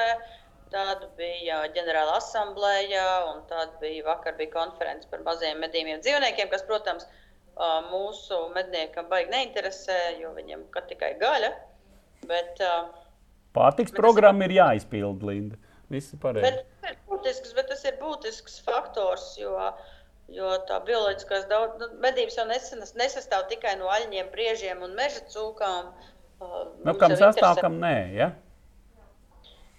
tāda bija ģenerāla asamblēja, un tāda bija vakar bija konference par maziem medījumiem dzīvniekiem, kas, protams, mūsu medniekam baigi neinteresē, jo viņam ka tikai gaļa. Bet, Pārtiks programma ir jāizpild, Linda. Viss ir pareizi. bet, tas ir būtisks, bet tas ir būtisks faktors, jo, jo tā bioloģiskās daudz, nu, medības jau nesanas, nesastāv tikai no aļņiem, briežiem un meža cūkām. Nu, kam sastāv, kam nē. Ja?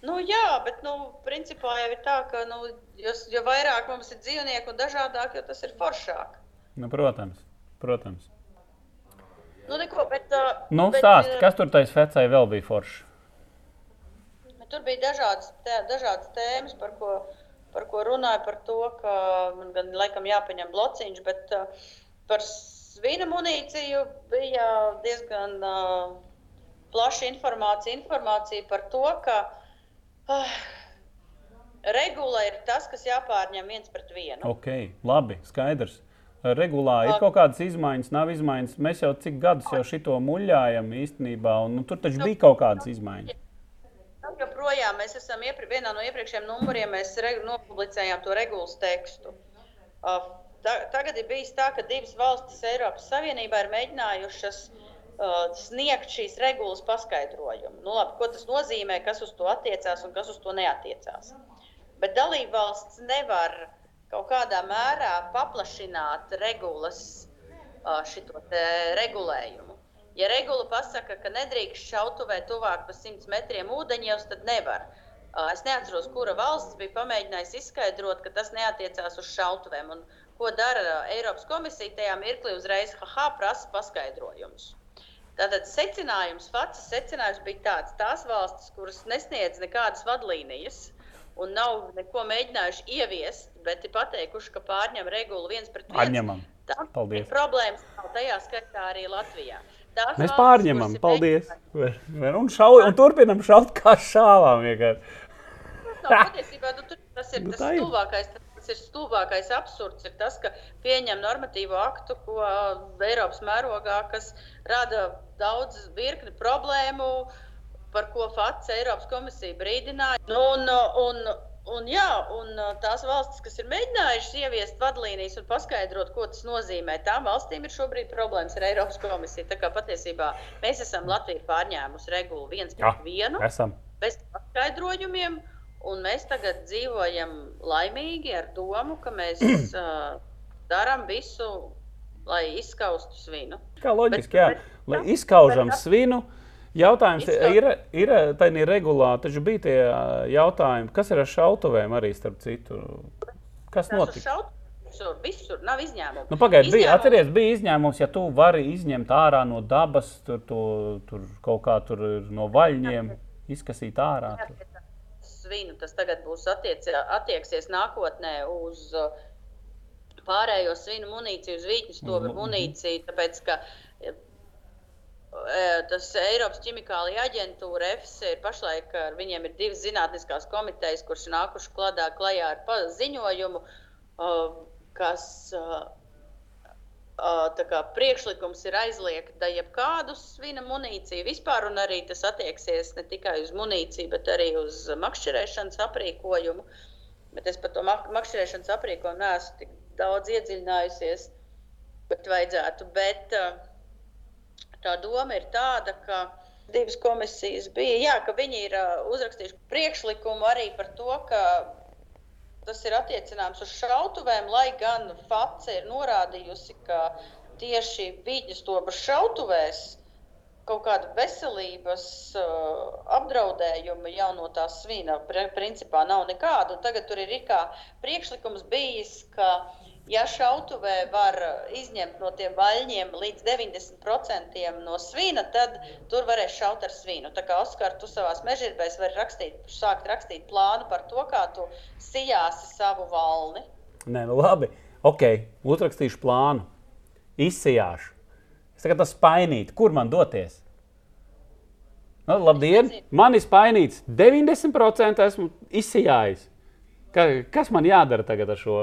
Nu, jā, bet nu, principā jau ir tā, ka nu, jo, jo vairāk mums ir dzīvnieku un dažādāk, jo tas ir foršāk. Nu, protams, protams. Nu, neko, bet, uh, Nu, bet, stāsti, uh, kas tur tajā vecai vēl bija forši? Tur bija dažādas, tē, dažādas tēmas, par ko, par ko runāja. Par to, ka man gan laikam jāpaņem blociņš, bet uh, par svina munīciju bija diezgan uh, plaša informācija, informācija par to, ka uh, regula ir tas, kas jāpārņem viens pret vienu. Ok, labi, skaidrs. Regulā ir kaut kādas izmaiņas, nav izmaiņas. Mēs jau cik gadus jau šito muļājam īstenībā, un nu, tur taču bija kaut kādas izmaiņas. Joprojām mēs esam iepri, vienā no iepriekšējiem numuriem, mēs re, nopublicējām to regulas tekstu. Uh, ta, tagad ir bijis tā, ka divas valstis Eiropas Savienībā ir mēģinājušas uh, sniegt šīs regulas paskaidrojumu. Nu, labi, ko tas nozīmē, kas uz to attiecās un kas uz to neatiecās. Bet dalība valsts nevar kaut kādā mērā paplašināt regulas uh, šito regulējumu. Ja regula pasaka, ka nedrīkst šautavē tuvāk par 100 metriem ūdeņos, tad nevar. Uh, Es neatceros, kura valsts bija pamēģinājusi izskaidrot, ka tas neatiecās uz šautuvēm. Un ko dara uh, Eiropas komisija tajā mirklī uzreiz haha, prasa paskaidrojumus. Tātad secinājums, pats secinājums bija tāds, tās valstis, kuras nesniedz nekādas vadlīnijas un nav neko mēģinājuši ieviest, bet ir pateikuši, ka pārņem regulu viens pret vienu. Atņemam. Tam Paldies. problēmas nav tajā skaitā arī Latvijā. Tās Mēs valstis, pārņemam, paldies. mēģinājušas- Un, šau, un turpinam šaut kā šāvām. vienkārši. Tas nav patiesībā, nu, tas ir Nu, tas tā ir. Tas ir stulbākais absurds, ir tas, ka pieņem normatīvo aktu, ko Eiropas mērogā, kas rada daudz virkni problēmu, par ko FATS Eiropas komisija brīdināja. Nu, un, un, un, jā, un tās valstis, kas ir mēģinājušas ieviest vadlīnijas un paskaidrot, ko tas nozīmē, tām valstīm ir šobrīd problēmas ar Eiropas komisiju. Tā kā patiesībā mēs esam Latviju pārņēmusi regulu viens pret vienu esam. bez paskaidrojumiem. Un mēs tagad dzīvojam laimīgi ar domu, ka mēs uh, darām visu, lai izskaustu svinu. Kā loģiski, Bet- jā. bet- Lai izskaužam bet- svinu. Jautājums Izskauž- ir, ir tādā regulā, taču bija tie jautājumi, kas ir ar šautuvēm arī starp citu. Kas notika? Visur, visur nav izņēmumu. Nu, Pagaidiet, bija, atceries, bija izņēmums, ja tu vari izņemt ārā no dabas, tur, to, tur kaut kā tur ir no vaļņiem, izkasīt ārā. Tur. Svinu. Tas tagad būs attiec, attieksies nākotnē uz uh, pārējo svinu munīciju, uz vītņu stobra Mhm. munīciju. Tāpēc, ka e, tas Eiropas ķimikālija aģentūra EFSA ir pašlaik, ar viņiem ir divas zinātniskās komitejas, kuras kladā, klajā ar ziņojumu, uh, kas uh, uh, kā priekšlikums ir aizliegt jebkādu svina munīciju vispār, un arī tas attieksies ne tikai uz munīciju, bet arī uz makšķerēšanas aprīkojumu. Bet es par to mak makšķerēšanas aprīkojumu neesmu tik daudz iedziļinājusies, bet vajadzētu. Bet tā doma ir tāda, ka divas komisijas bija, jā, ka viņi ir uzrakstījuši priekšlikumu arī par to, ka tas ir attiecināms uz šautuvēm, lai gan FACE ir norādījusi, ka tieši vīģņu stobra šautuvēs kaut kāda veselības uh, apdraudējuma jau no tās svina pri- principā nav nekāda. Tagad tur ir kā priekšlikums bijis, ka Ja šautavē var izņemt no tiem vaļņiem līdz 90% no svina, tad tur varēs šaut ar svinu. Tā kā Oskar, tu savā mežģīnēs vari rakstīt, sākt rakstīt plānu par to, kā tu sijāsi savu valni. Nē, nu labi. Ok, uzrakstīšu plānu. Izsijāšu. Es tagad tas spainīt. Kur man doties? Nu, labdien! Man ir spainīts. 90% esmu izsijājis. Ka, kas man jādara tagad ar šo?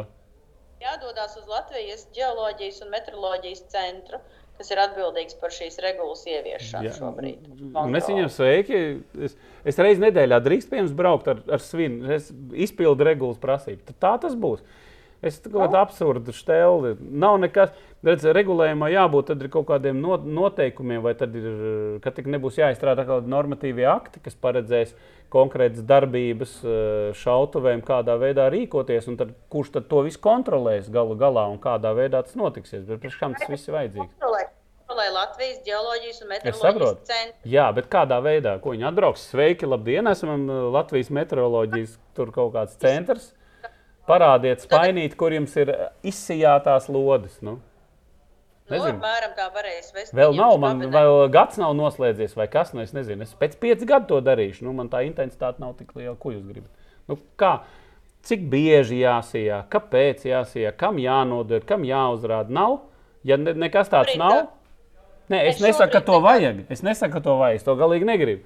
Jādodas uz Latvijas geoloģijas un meteoroloģijas centru, kas ir atbildīgs par šīs regulas ieviešanu Jā. šobrīd. Un es viņam sveiki. Es, es reizi nedēļā drīkst pie jums braukt ar, ar svinu. Es izpildu regulas prasību. Tā tas būs. Es kaut kādu absurdu stēli. Nav nekas, redz, regulējumā jābūt kaut kādiem noteikumiem, vai tad ir, ka tik nebūs jāizstrādā kādi normatīvie akti, kas paredzēs konkrētas darbības eh, šautuvēm, kādā veidā rīkoties, un tad, kurš tad to visu kontrolēs galu galā un kādā veidā tas notiksies. Bet priekš kam tas viss ir vajadzīgs? Lai Latvijas geoloģijas un meteoroloģijas centrs. Jā, bet kādā veidā? Ko viņi atbrauks? Sveiki, labdien! Esam eh, Latvijas meteoroloģijas tur kaut kāds centrs. Parādiet, spainīt, kur jums ir izsijātās lodes. Nu. Nu, varēs vest. Vēl nav, man vēl gads nav noslēdzies, vai kas, nu es nezinu. Es pēc pieciem gadiem to darīšu. Nu, man tā intensitāte nav tik liela, ko jūs gribat. Nu, kā? Cik bieži jāsijā, kāpēc jāsijā, kam jānodod, kam jāuzrāda? Nav. Ja ne, nekas tāds nav, Nē, es, es nesaku, ka to vajag. Es nesaku, ka to vajag. Es to galīgi negribu.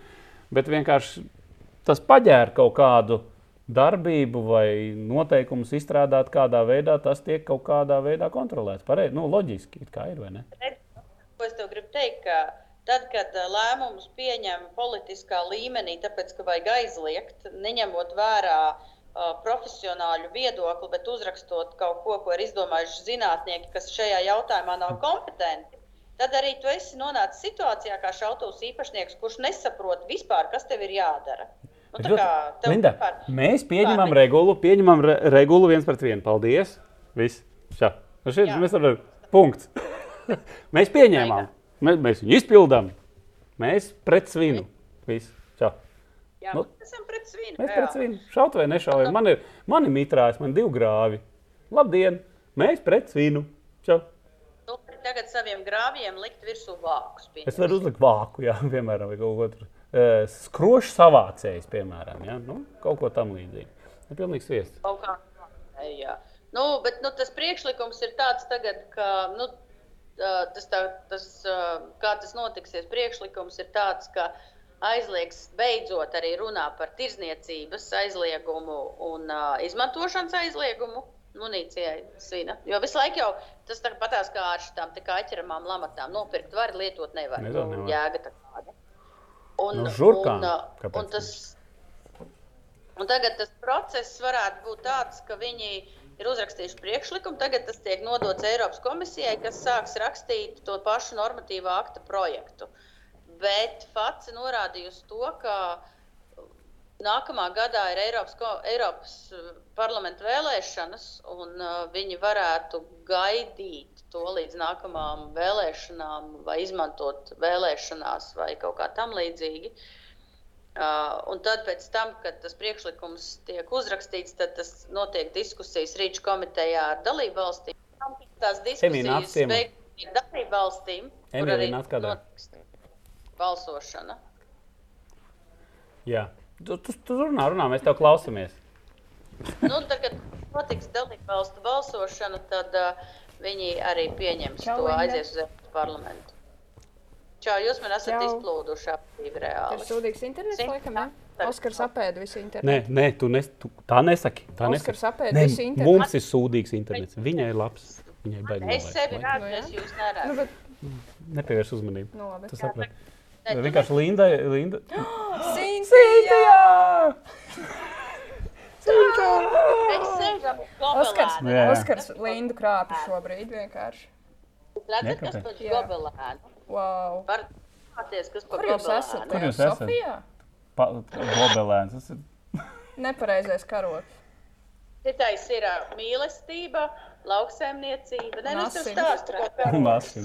Bet vienkārši tas paģēra kaut kādu darbību vai noteikumus izstrādāt kādā veidā, tas tiek kaut kādā veidā kontrolēts. Pareizi, nu, loģiski, kā ir vai ne? Ko es tev gribu teikt, ka tad, kad lēmumus pieņem politiskā līmenī, tāpēc, ka vajag aizliegt, neņemot vērā uh, profesionāļu viedokli, bet uzrakstot kaut ko, ko ir izdomājuši zinātnieki, kas šajā jautājumā nav kompetenti, tad arī tu esi nonācis situācijā kā šautavas īpašnieks, kurš nesaprot vispār, kas tev ir jādara. Nu, kā, Linda, par... mēs pieņemam pār... regulu, pieņemam re regulu viens pret vienu. Paldies! Viss. Šā. Nu šeit mēs varam. Punkts. mēs pieņēmām. Mēs, mēs viņu izpildām. Mēs pret svinu. Viss. Šā. Jā, nu, mēs esam pret svinu. Mēs pret svinu. Šaut vai nešaujam. Man ir, man ir mitrājs, man ir divi grāvi. Labdien! Mēs pret svinu. Čau! Nu, tagad saviem grāviem likt virsū vākus. Pieņems. Es varu uzlikt vāku, jā, piemēram, vai kaut ko otru skrošu savācējs, piemēram, ja? nu, kaut ko tam līdzīgu. Nu, pilnīgs viests. Kaut kā jā. Nu, bet nu, tas priekšlikums ir tāds, tagad, ka nu, tas, tā, tas, kā tas notiksies, priekšlikums ir tāds, ka aizliegs beidzot arī runā par tirzniecības aizliegumu un uh, izmantošanas aizliegumu munīcijai svina. Jo visu laiku jau tas tāpatās kā ar šīm kaķeramām lamatām. Nopirkt var, lietot nevar. nevar, nevar. Jēga tāda. Un, no žurkām. Un, un, tas, un tagad tas process varētu būt tāds, ka viņi ir uzrakstījuši priekšlikumu, tagad tas tiek nodots Eiropas komisijai, kas sāks rakstīt to pašu normatīvā akta projektu. Bet FACE norādīja uz to, ka Nākamā gadā ir Eiropas, Eiropas uh, parlamenta vēlēšanas, un uh, viņi varētu gaidīt to līdz nākamajām vēlēšanām, vai izmantot vēlēšanās, vai kaut kā tam līdzīgi. Uh, un tad, tam, kad tas priekšlikums tiek uzrakstīts, tad tas notiek diskusijas Rīča komitejā ar dalību valstīm. Tās diskusijas beigās ar dalību valstīm, kur arī notiks balsošana. Jā. Tu, tu, tu runā, runā, mēs tev klausāmies. nu, tad, kad notiks dalībvalstu balsošana, tad uh, viņi arī pieņems Čau, to aizies uz Eiropas parlamentu. Čau, jūs man esat Čau. izplūduši aptīvi reāli. Tas sūdīgs internets, Sim? laikam, ne? Oskars apēda visu internetu. Nē, nē tu, nes, tu tā nesaki. Tā Oskars apēda visu internetu. Mums ir sūdīgs internets. Viņai ir labs. Viņai baigi. Es sevi redzu, es jūs neredzu. Nu, bet... Nepievērš uzmanību. Nu, labi. Tu saprati. Vienkārši Linda. Linda. Sintīja! Oskars, Oskars Lindu krāpja šobrīd vienkārši. Redzat, kas par gobelēnu? Wow. Var paties, kas par Kur jūs esat? Kur jūs esat? Sofijā? Gobelēns. Tas ir nepareizais karoks. Citais ir mīlestība, lauksēmniecība. Nē, nu tev stāstu, ko karoks.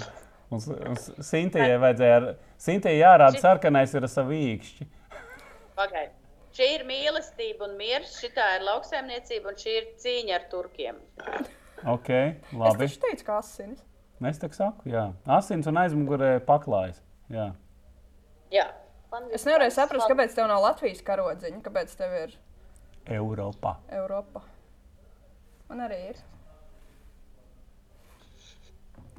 Un, un Sintījai vajadzēja, ar, Sintījai jārāda sarkanais ir ar savu īkšķi. Pagaid. Šī ir mīlestība un miers, šī ir lauksaimniecība un šī ir cīņa ar turkiem. Ok, Es labi. taču teicu, ka asinis. Es tā saku, jā. Asins un aizmugurē paklājas. Jā. Jā. Es nevarēju saprast, kāpēc tev nav Latvijas karodziņa, kāpēc tev ir Eiropā. Eiropa. Man arī ir.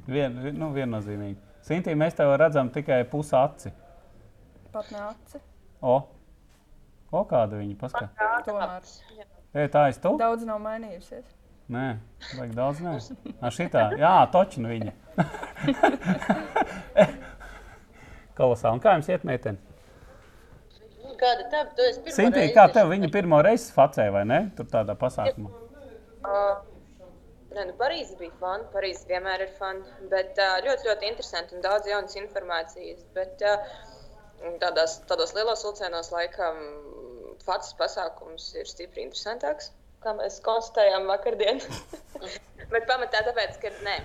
Vien, vi- nu, viennozīmīgi. Sintī, mēs tev redzam tikai pusi aci. Pat nāci. O, o kāda viņa paskatās. Ej, tā es tu? Daudz nav mainījusies. Nē, vajag daudz nē. Ar šitā, jā, točina viņa. Kolosāli. Un kā jums iet, meitene? Kāda tā, tu esi pirmo Sintī, reizi kā tev viņa pirmo reizi facē, vai ne? Tur tādā pasākumā. Uh, Nē, nu, Parīzē bija fani. Parīzē vienmēr ir fani. Bet uh, ļoti, ļoti interesanti un daudz jaunas informācijas. Bet uh, tādās, tādos lielos vilcienos laikam Fatas pasākums ir stipri interesantāks, kā mēs konstatējām vakardien. Bet pamatā tāpēc, ka nē.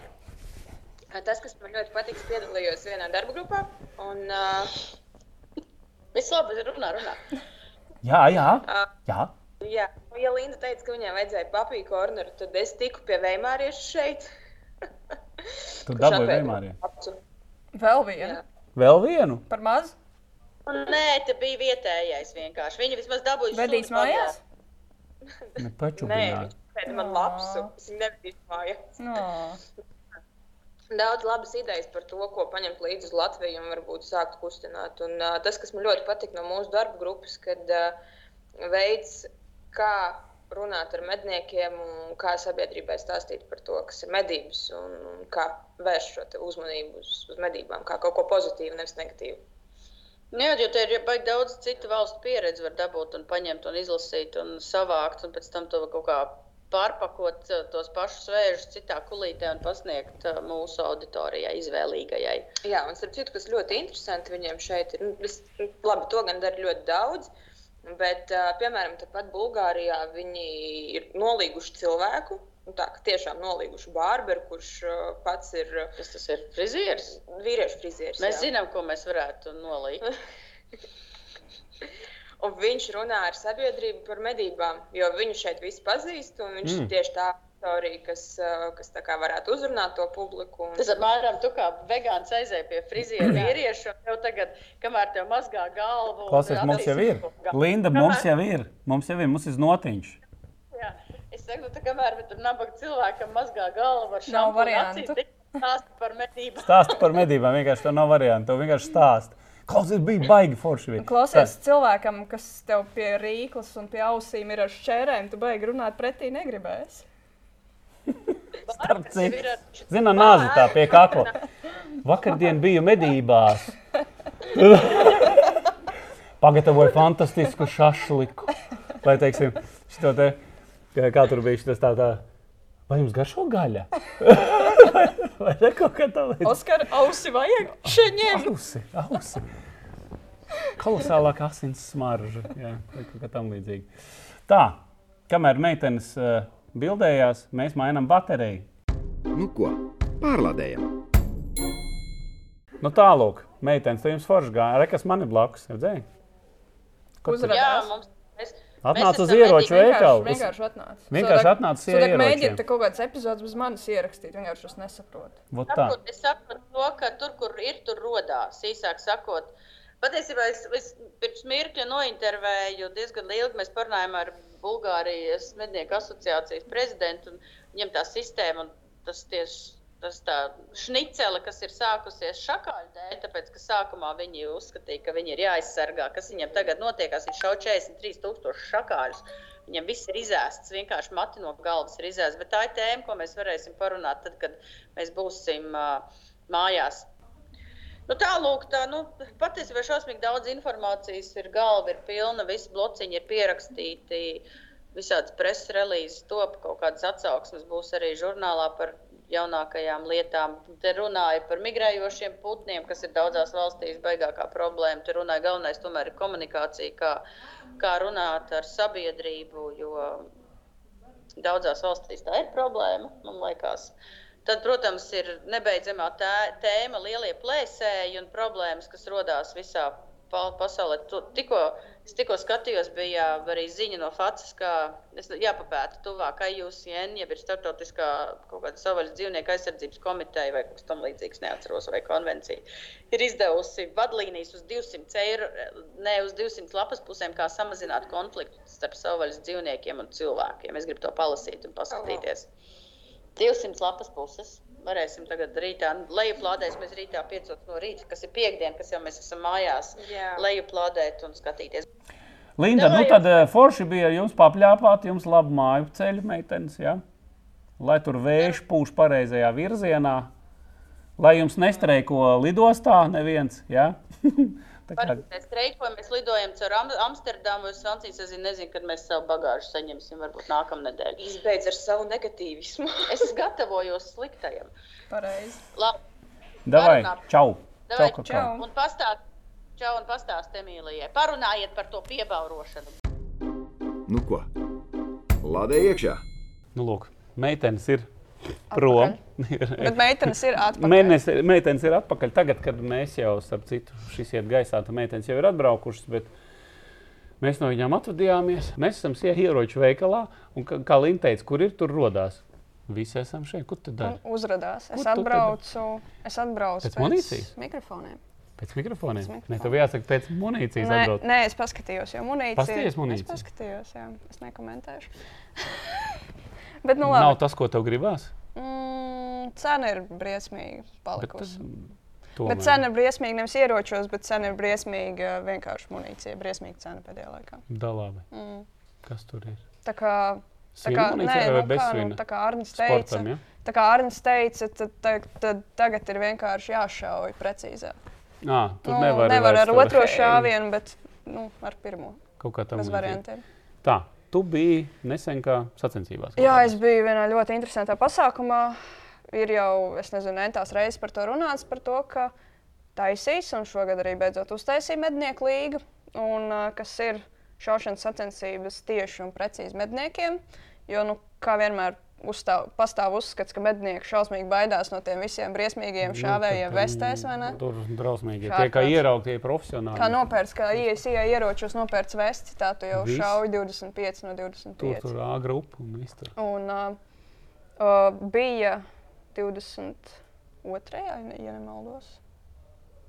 Tas, kas man ļoti patīk, piedalījos vienā darba grupā. Un, uh, Viss labi, runā, runā. Jā, jā. uh, jā. Jā, nu, ja Linda teica, ka viņai vajadzēja papīra korneru, tad es tiku pie Veimārieša šeit. Tu kurš dabūji atvēra Veimāriju. acu. Vēl viena. Jā. Vēl vienu? Par maz. Nē, te bija vietējais vienkārši. Viņi vismaz dabūja Vedīs mājās? Ne Nē, pačubināt. viņš teica, man labs, es viņu nevedīšu mājās. No. Daudz labas idejas par to, ko paņemt līdzi uz Latviju un varbūt sākt kustināt. Un, uh, tas, kas man ļoti patīk no mūsu darba grupas, kad uh, veids, kā runāt ar medniekiem un kā sabiedrībai stāstīt par to, kas ir medības un, un kā vērst šo uzmanību uz, uz medībām, kā kaut ko pozitīvu, nevis negatīvu. Nu Jā, jo te ir baigi daudz citu valstu pieredzi, var dabūt un paņemt un izlasīt un savākt, un pēc tam to kaut kā pārpakot tos pašus vēžus citā kulītē un pasniegt mūsu auditorijai, izvēlīgajai. Jā, un starp citu, kas ļoti interesanti viņiem šeit ir, nu, vis, labi, to gan dara ļoti daudz. Bet, piemēram, tāpat Bulgārijā viņi ir nolīguši cilvēku, nu, tā kā tiešām nolīguši bārberu, kurš uh, pats ir uh, Kas tas ir? Frizieris. vīriešu frizieris. Mēs jā. zinām, ko mēs varētu nolikt. Un viņš runā ar sabiedrību par medībām, jo viņu šeit visi pazīst. un Viņš Mm. tieši tā autorija, kas, uh, kas tā kā varētu uzrunāt to publiku. Un... Tas apmēram tu kā vegāns aizēji pie friziera vīrieša, un tev tagad, kamēr tev mazgā galvu. Klausies, mums jau ir. attīstīs- Linda, mums jau ir. Mums jau ir, mums ir notiņš. Saku, nu, tā kamēr tam nabaga cilvēkam mazgā galva ar šādu variantu. Stāsta par medībām. Stāsti par medībām, vienkārši tā nav varianta. Tu vienkārši stāsti. Klausies, bija baigi forši. bija. Klausies, cilvēkam, kas tev pie rīklas un pie ausīm ir ar šķērēm, tu baigi runāt pretī negribēsi. Starp citu, Zina, nāzi tā pie kakla. Vakardien biju medībās. Pagatavoju fantastisku šašliku. Vai, teiksim, šito te, kā- kā tur bija šis tā tā. Vai jums garšo gaļa? Vai ne kaut kā tā līdzīga? Oskar, ausi vajag šeņiem. Ausi, ausi. Kolosālāka asins smarža. Jā, vai kaut kā tam līdzīga. Tā, kamēr meitenes uh, bildējās, mēs mainām bateriju. Nu ko, pārlādējam! Nu, tālāk, meitenes, jums forši gāja. Re, kas man ir blakus? Redzēji? Kur Atnāca uz ieroču veikalu. Vienkārši, vienkārši atnāca. Vienkārši atnāca Tu ar tagad ieročiem. mēģini te kaut kādas epizodes bez manis ierakstīt. Vienkārši es nesaprotu. Vot tā. Saprot, es saprotu to, ka tur, kur ir, tur rodās. Īsāk sakot, patiesībā es, es pirms mirkļa nointervēju diezgan ilgi. Mēs parunājām ar Bulgārijas mednieku asociācijas prezidentu. un Viņam tā sistēma un tas tieši. Tas tā šnicele, kas ir sākusies šakāļu dēļ, tāpēc, ka sākumā viņi uzskatīja, ka viņi ir jāaizsargā. Kas viņiem tagad notiekās? Viņi šauj 43,000 šakāļus. Viņam viss ir izēsts, vienkārši mati no galvas ir izēsts. Bet tā ir tēma, ko mēs varēsim parunāt tad, kad mēs būsim uh, mājās. Nu, Tālāk, tā, nu, patiesībā šausmīgi daudz informācijas ir. Galva ir pilna, visi blociņi ir pierakstīti, visādas preses relīzes top, kaut kādas atsauksmes būs arī žurnālā par jaunākajām lietām. Te runāja par migrējošiem putniem, kas ir daudzās valstīs baigākā problēma. Te runāja galvenais tomēr ir komunikācija, kā, kā runāt ar sabiedrību, jo daudzās valstīs tā ir problēma, man liekas. Tad, protams, ir nebeidzamā tē- tēma, lielie plēsēji un problēmas, kas radās visā pa- pasaulē. Tikko, es tikko skatījos, bija arī ziņa no FACS, ka es jāpapēta tuvāk IUCN, jeb ir starptautiskā kaut kāda savvaļas dzīvnieku aizsardzības komiteja vai kaut kas tam līdzīgs, neatceros, vai konvencija. Ir izdevusi vadlīnijas uz 200 eiro, ne uz 200 lapas pusēm, kā samazināt konfliktu starp savvaļas dzīvniekiem un cilvēkiem. Es gribu to palasīt un paskatīties. 200 lapas puses. Varēsim tagad rītā, lejuplādēsimies rītā 5 no rīta, kas ir piekdiena, kas jau mēs esam mājās, Jā. lejuplādēt un skatīties. Linda, nu Davai. tad eh, forši bija jums papļāpāt, jums labi māju ceļu meitenes, ja? lai tur vējš pūš pareizajā virzienā, lai jums nestreiko lidostā neviens. Ja? Kā- mēs streikojam, mēs lidojam caur Am Amsterdamu, uz Francijas. Es zinu, nezinu, kad mēs savu bagāžu saņemsim, varbūt nākamnedēļ. Izbeidz ar savu negatīvismu. Es gatavojos sliktajam. Pareizi. Davai, čau! Davai, Čau, čau. un pastāst, čau, un pastāst Emīlijai. Parunājiet par to piebaurošanu. Nu ko? Lādē iekšā! Nu, lūk, meitenes ir prom. Bet meitenes ir atpakaļ. Mēnes, meitenes ir atpakaļ. Tagad, kad mēs jau, starp citu, šis iet gaisā, tad meitenes jau ir atbraukušas. Bet mēs no viņām atvadījāmies. Mēs esam ieroču veikalā. Un, kā, kā Linda teica, kur ir tur rodās? Visi esam šeit. Kur tad Un dari? uzrādās. Es atbraucu, es atbraucu Pēc munīcijas? mikrofoniem. Pēc mikrofoniem. Pēc Nē, mikrofoniem. tev jāsaka, pēc munīcijas Nē, atbrauc. nē, es paskatījos, jo munīcija. Paskaties munīciju? Es paskatījos, jā. Es nekomentēšu. Bet, nu, Nav labi. tas, ko tev gribās. Mm, cena ir briesmīga Bet, palikusi. tomēr. Bet cena ir briesmīga nevis ieročos, bet cena ir briesmīga vienkārši munīcija. Briesmīga cena pēdējā laikā. Da labi. Mm. Kas tur ir? Tā kā, tā kā, nē, nu, kā, nu, tā kā Arnēs teica, Sportam, ja? tā kā Arnēs teica tad, tad, tad tagad ir vienkārši jāšauj precīzāk. Ā, tur Nu, nevar, nevar ar otro šāvienu, bet nu, ar pirmo. Kaut kā tam variantiem. Tā, tu biji nesen kā sacensībās. kaut Jā, kādās. es biju vienā ļoti interesantā pasākumā. Ir jau, es nezinu, entās reizes par to runāts, par to, ka taisīs, un šogad arī beidzot uztaisīja mednieku līgu, un, kas ir šaušanas sacensības tieši un precīzi medniekiem. Jo, nu, kā vienmēr, uzstāv, pastāv uzskats, ka mednieki šausmīgi baidās no tiem visiem briesmīgiem šāvējiem Nu, tad, vestēs, vai ne? Tur drausmīgi. Tie kā ieraugtie profesionāli. Kā nopērts, kā ISIA ieročos nopērts vesti, tā tu jau Viss. šauj 25 no Tur 25. tur A grupa un viss tur. Un uh, uh, bija 22. ja ne- ja nemaldos.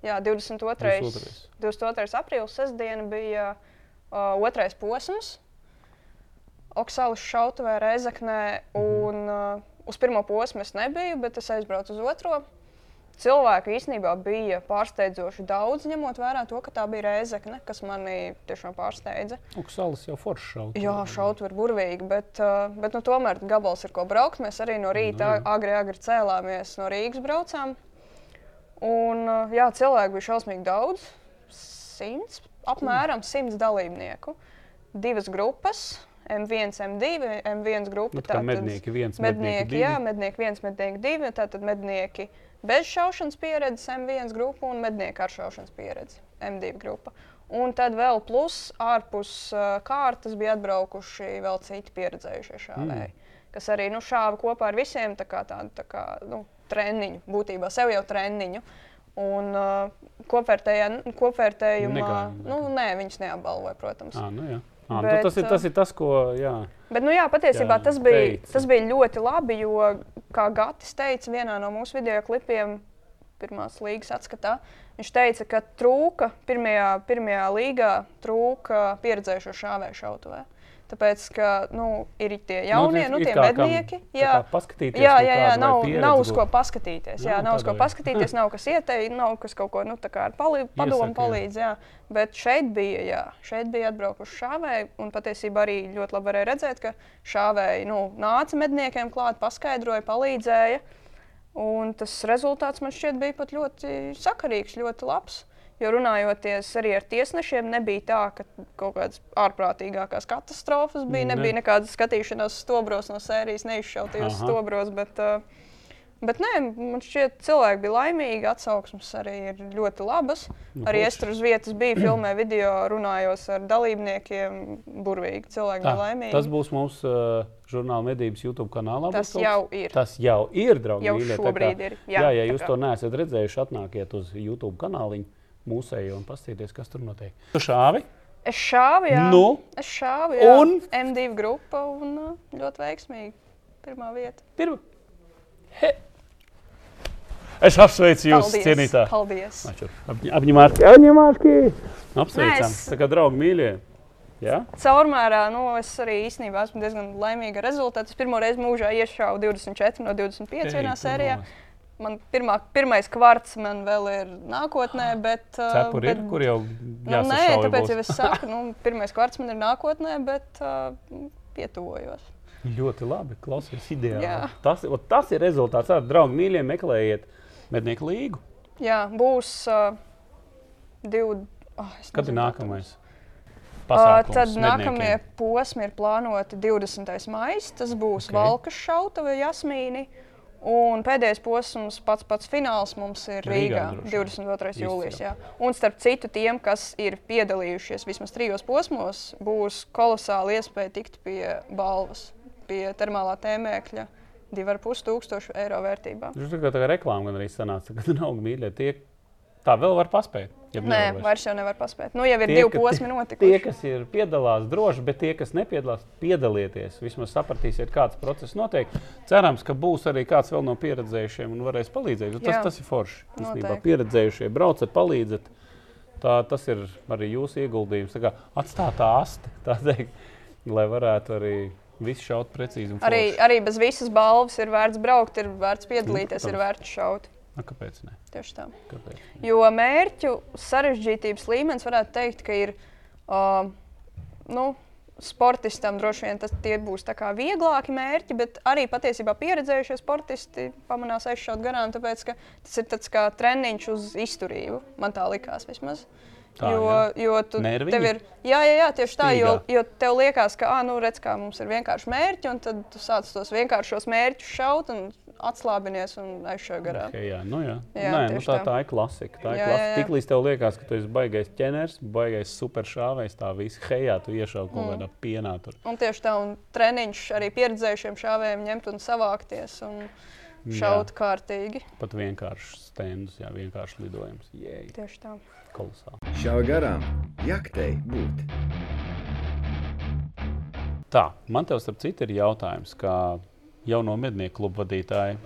Jā, 22. 22.. 22. aprīlis, sestdiena bija uh, otrais posms. Oksāles šautavē, Rezeknē. Un, uh, uz pirmo posmu es nebiju, bet es aizbraucu uz otro. Cilvēku īstenībā bija pārsteidzoši daudz, ņemot vērā to, ka tā bija Rezekne, kas manī tiešām pārsteidza. Oksālis jau forši šaut. Jā, šaut var burvīgi, bet, uh, bet nu, tomēr gabals ir ko braukt. Mēs arī no rīta Nu, jā. agri, agri cēlāmies no Rīgas braucām. Un, uh, jā, cilvēku bija šausmīgi daudz. Simts, apmēram simts dalībnieku. Divas grupas. M1, M2, M1 grupa. Nu, tā kā tātad mednieki viens, mednieki, mednieki jā, divi. mednieki viens, mednieki divi. Tātad mednieki bez šaušanas pieredzes M1 grupa un mednieki ar šaušanas pieredzi M2 grupa. Un tad vēl plus ārpus uh, kārtas bija atbraukuši vēl citi pieredzējušie šāvēji, mm. kas arī nu, šāva kopā ar visiem tā kā tādu tā kā, nu, treniņu, būtībā sev jau treniņu. Un uh, kopvērtējā, kopvērtējumā, Negāja, nu, nē, viņus neapbalvoja, protams. À, nu, jā. À, Bet, nu, tas, ir, tas ir tas, ko. Jā. Bet, nu, jā, patiesībā Jā, tas, bija, teica. tas bija ļoti labi, jo, kā Gatis teica vienā no mūsu video klipiem, pirmās līgas atskatā, viņš teica, ka trūka pirmajā, pirmajā līgā trūka pieredzējušo šāvēju šautavē. Tāpēc, ka nu, ir tie jaunie, nu, it tie kā kam mednieki. tā Jā, paskatīties, jā, nu, jā, jā nav, pieredzi nav uz ko paskatīties. Jā, Nav nav uz ko paskatīties, nav kas ieteikt, nav kas kaut ko nu, padomu jā. palīdz. Jā. Bet šeit bija, jā, šeit bija atbraukuši šāvēji. Un patiesībā arī ļoti labi varēja redzēt, ka šāvēji nu, nāca medniekiem klāt, paskaidroja, palīdzēja. Un tas rezultāts man šķiet bija pat ļoti sakarīgs, ļoti labs. Jo runājoties arī ar tiesnešiem, nebija tā, ka kaut kādas ārprātīgākās katastrofas bija. Ne. Nebija nekādas skatīšanās stobros no sērijas, neizšautajos Aha. stobros. Bet, uh, bet nē, man šķiet, cilvēki bija laimīgi. Atsauksmes arī ir ļoti labas. Nu, arī es tur uz vietas biju, filmēju video, runājos ar dalībniekiem. Burvīgi cilvēki Tā, bija laimīgi. tas būs mūsu uh, žurnāla medības YouTube kanālā. Tas būs jau ir. Tas jau ir, draugi. Jau mīļie, šobrīd kā- ir, Jā, jā, ja jūs kā- to neesat redzējuši, atnākiet uz YouTube kanāliņu. Mūsējo un paskatīties, kas tur notiek. Tu šāvi? Es šāvu, jā. Nu? Es šāvu, jā. Un? M2 grupa un uh, ļoti veiksmīgi. Pirmā vieta. Pirma. He. Es apsveicu jūs, Paldies. cienītā. Paldies. Apņemās. Apņemās. Apsveicam. Es- Tā kā draugi mīļie. Jā? Caurmērā nu, es arī īstenībā esmu diezgan laimīga ar rezultātu. Es pirmo reizi mūžā iešāvu 24 no 25 vienā sērijā. Man pirmā, pirmais kvarts man vēl ir nākotnē, bet. uh, Cepuri bet ir, kur jau Nu, nē, tāpēc būs. jau es saku, nu, pirmais kvarts man ir nākotnē, bet uh, pietuvojos. Ļoti labi, klausies, ideāli. Jā. Tas, ot, tas ir rezultāts. Tā, draugi, mīļie, meklējiet mednieku līgu. Jā, būs uh, divi. Oh, es Kad ir nākamais? Uh, pasākums tad medniekiem? nākamie posmi ir plānoti 20. maija. Tas būs Ok. okay. Valkas šautava, Jasmīni. Un pēdējais posms, pats pats fināls mums ir Rīgā Rīgā, droši vien. 22. Izcili. jūlijas. jā. Un starp citu, tiem, kas ir piedalījušies vismaz trijos posmos, būs kolosāla iespēja tikt pie balvas, pie termālā tēmēkļa 2,5 tūkstošu eiro vērtībā. Tas ir tā kā reklāma, gan arī sanāca, ka draugi mīļie. Tie, tā vēl var paspēt. jeb Nē, nevar vairs. jau nevar paspēt. Nu, jau ir Tie, divi posmi Tie, notikuši. kas ir piedalās, droši, bet tie, kas nepiedalās, piedalieties. Vismaz sapratīsiet, kāds process notiek. Cerams, ka būs arī kāds vēl no pieredzējušiem un varēs palīdzēt. Tas, Jā. tas ir forši. Īstenībā pieredzējušie braucat, palīdzat. Tā, tas ir arī jūsu ieguldījums. Atstāt tā asti, tā teikt, lai varētu arī visu šaut precīzi. Arī, arī bez visas balvas ir vērts braukt, ir vērts piedalīties, Nu, ir vērts šaut. Nu, kāpēc? Ne? Tieši tā. Kāpēc? Jo mērķu sarežģītības līmenis varētu teikt, ka ir uh, nu, sportistam droši vien tas būs vieglāki mērķi, bet arī patiesībā pieredzējušie sportisti pamanās aizšaut garām, tāpēc ka tas ir tāds kā treniņš uz izturību. Man tā likās vismaz. Tā, jo, jā. jo tu Nerviņi? tev ir. Jā, jā, jā tieši tā. Jo, Stīgā. jo tev liekas, ka, ah, nu, redz, kā mums ir vienkārši mērķi, un tad tu sāc tos vienkāršos mērķus šaut un atslābinies un aizšauj garām. Okay, jā, nu jā. Jā, Nē, nu tā, tā. tā ir klasika. Tā ir Jā, klasika. jā, jā. Tiklīdz tev liekas, ka tu esi baigais ķēners, baigais superšāvējs, tā viss hejā, tu iešauj kaut Mm. kādā pienā. Tur. Un tieši tā, un treniņš arī pieredzējušiem šāvējiem ņemt un savākties un šaut jā. kārtīgi. Pat vienkārši stendus, jā, vienkārši lidojums. Jē, Tieši tā. kolosāli. Šā garām jaktei būt. Tā, man tev starp citu ir jautājums, kā jauno mednieku klubu vadītāji.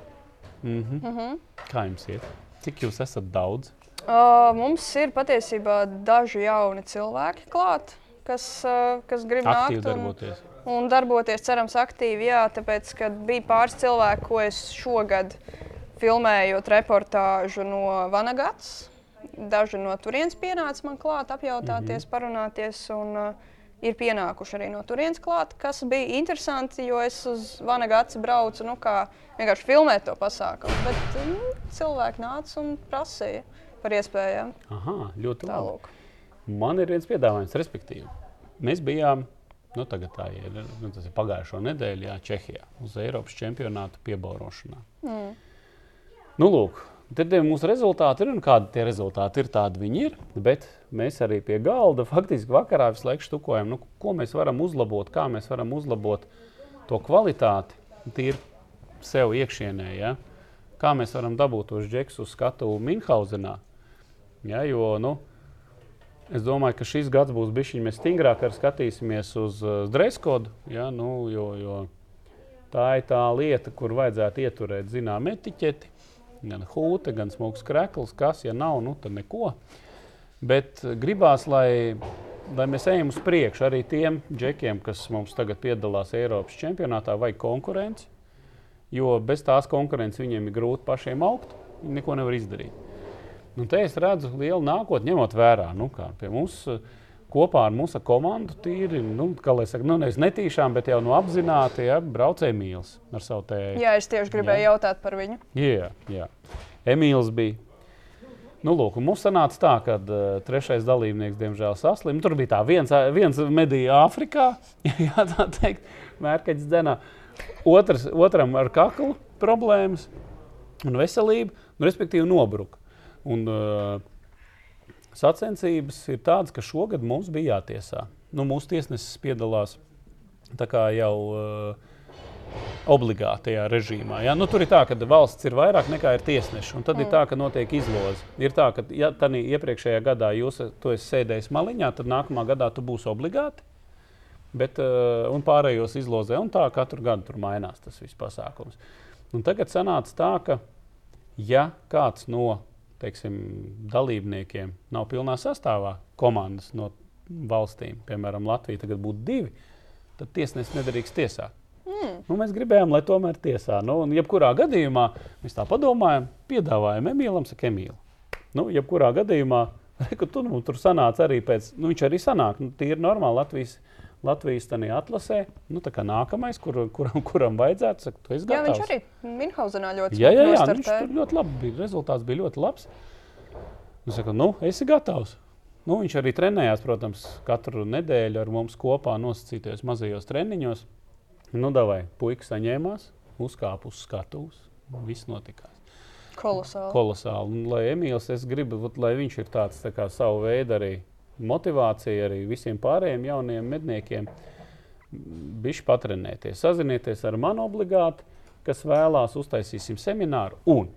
Mm -hmm. Mm -hmm. Kā jums iet? Cik jūs esat daudz? uh, mums ir patiesībā daži jauni cilvēki klāt, kas, uh, kas grib Aktīvi nākt un, darboties. un darboties, cerams, aktīvi. Jā, tāpēc, kad bija pāris cilvēki, ko es šogad filmējot reportāžu no Vanagats. Daži no turienes pienāca man klāt, apjautāties, mm -hmm. parunāties. Un, uh, ir pienākuši arī no turienes klāt, kas bija interesanti, jo es uz Vanagats braucu nu, kā vienkārši filmēt to pasākumu. Bet nu, cilvēki nāca un prasīja par iespējām. Aha, ļoti labi. Tālūk. Man ir viens piedāvājums, respektīvi. Mēs bijām, nu tagad tā ir, nu, tas ir pagājušo nedēļu, jā, Čehijā, uz Eiropas čempionātu piebaurošanā. Mm. Nu, lūk, tad tie mūsu rezultāti ir, un kādi tie rezultāti ir, tādi viņi ir. Bet mēs arī pie galda faktiski vakarā visu laiku štukojam, nu, ko mēs varam uzlabot, kā mēs varam uzlabot to kvalitāti, tīri sev iekšienē. Ja? Kā mēs varam dabūt tos džeksus uz skatu Minhausenā. Ja, jo, nu, es domāju, ka šis gads būs bijis mēs stingrāk ar skatīsimies uz uh, dreskodu. Ja, nu, jo, jo tā ir tā lieta, kur vajadzētu ieturēt zināmu etiķeti. Gan hūte, gan smūgs krekls, kas, ja nav, nu, tad neko. Bet gribās, lai, lai mēs ejam uz priekšu arī tiem džekiem, kas mums tagad piedalās Eiropas čempionātā, vai konkurence. Jo bez tās konkurences viņiem ir grūti pašiem augt. Viņi neko nevar izdarīt. Nu, te es redzu lielu nākotni, ņemot vērā, nu, kā pie mums eh, kopā ar mūsu komandu tīri, nu, kā lai saka, nu, nevis netīšām, bet jau no apzināti, ja, braucēji mīls ar savu tēju. Jā, es tieši gribēju jā. jautāt par viņu. Jā, jā. Emīls bija. Nu, lūk, mums sanāca tā, ka uh, trešais dalībnieks, diemžēl, saslims. Tur bija tā, viens, ā, viens medīja Āfrikā, jā, tā teikt, mērķis dzenā. Otrs, otram ar kaklu problēmas un veselību, nu, respektīvi nobruka. Un, uh, sacensības ir tādas, ka šogad mums bija jātiesā. Nu, mūsu tiesnesis piedalās jau uh, obligātajā režīmā. Ja? Nu, tur ir tā, ka valsts ir vairāk nekā ir tiesneši. Tad mm. ir tā, ka notiek izloze. Ir tā, ka ja tādā iepriekšējā gadā jūs esat sēdējis maliņā, tad nākamā gadā tu būsi obligāti. Bet, uh, un pārējos izlozē, un tā katru gadu tur mainās tas viss pasākums. Un tagad sanāca tā, ka, ja kāds no teiksim, dalībniekiem nav pilnā sastāvā komandas no valstīm, piemēram, Latvija tagad būtu divi, tad tiesnesis nedrīkst tiesāt. Mm. Nu, mēs gribējām, lai tomēr tiesā. Nu, un, jebkurā gadījumā mēs tā padomājam, piedāvājam Emīlam, saka, Emīl. Nu, jebkurā gadījumā, reku, tu nu, tur sanāca arī pēc, nu, viņš arī sanāk, nu, tīri normāli Latvijas. Latvijas atlasē, nu, nākamais, kur, kuram, kuram vajadzētu, saka, tu esi gatavs. Jā, viņš arī Minhausenā ļoti jā, jā, jā, nu, viņš tur ļoti labi bija. Rezultāts bija ļoti labs. Nu, saka, nu, esi gatavs. Nu, viņš arī trenējās, protams, katru nedēļu ar mums kopā nosacītajos mazajos treniņos. Nu, davai, puikas saņēmās, uzkāpa uz skatuves. Viss notikās. Kolosāli. Kolosāli. Un, lai Emīls, es gribu, lai viņš ir tāds tā kā savu veidu arī motivācija arī visiem pārējiem jauniem medniekiem. Bišķi patrenēties, sazinieties ar mani obligāti, kas vēlās, uztaisīsim semināru. Un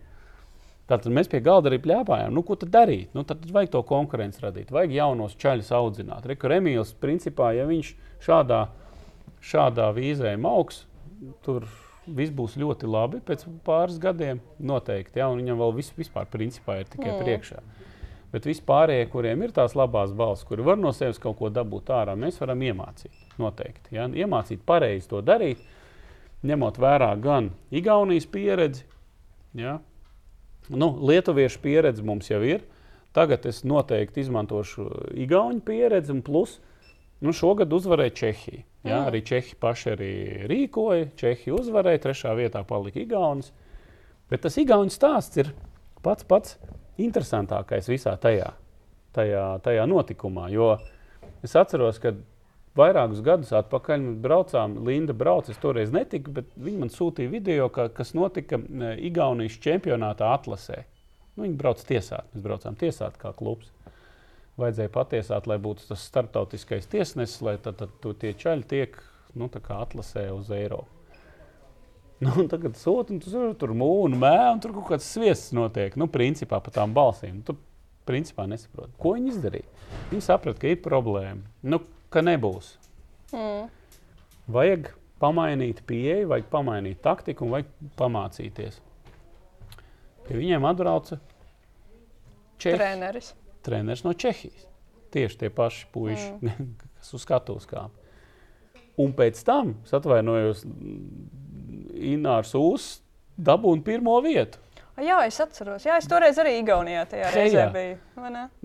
Tātad mēs pie galda arī plēpājām, nu, ko tad darīt. Nu, tad vajag to konkurenci radīt, vajag jaunos čaļus audzināt. Rekur Emīls, principā, ja viņš šādā šādā vīzē augs, tur viss būs ļoti labi pēc pāris gadiem. Noteikti, ja, un viņam vēl viss vispār principā ir tikai mm. priekšā. Bet vispārējie, kuriem ir tās labās balss, kuri var no sevis kaut ko dabūt ārā, mēs varam iemācīt. Noteikti. Ja? Iemācīt pareizi to darīt, ņemot vērā gan Igaunijas pieredzi, ja? nu, Lietuviešu pieredzi mums jau ir. Tagad es noteikti izmantošu Igaunijas pieredzi, un plus nu, šogad uzvarēja Čehija. Ja. Arī Čehi paši arī rīkoja. Čehi uzvarēja, trešā vietā palika Igaunis. Bet tas Igaunis stāsts ir pats pats interesantākais visā tajā, tajā, tajā notikumā. Jo es atceros, ka vairākus gadus atpakaļ mēs braucām, Linda brauca, es toreiz netiku, bet viņi man sūtīja video, ka, kas notika e, Igaunijas čempionātā atlasē. Nu, viņi brauc tiesāt, mēs braucām tiesāt kā klubs vajadzēja patiesāt, lai būtu tas starptautiskais tiesnesis, lai tad, tad, tie čaļi tiek nu, atlasē uz Eiropu. Nu, tagad sūta, un tur, tur mūna mēā, un tur kaut kāds sviests notiek. Nu, principā pa tām balsīm. Tu principā nesaproti, ko viņi izdarīja. Viņi saprata, ka ir problēma, nu, ka nebūs. Mm. Vajag pamainīt pieeju, vajag pamainīt taktiku un vajag pamācīties. Pie viņiem atbrauca Čehijas treneris treneris no Čehijas. Tieši tie paši puiši, mm. kas uz skatuves kāpa. Un pēc tam, atvainojos, Inārs Ūs dabūja pirmo vietu. Jā, es atceros. Jā, es toreiz arī Igaunijā tajā reizē biju.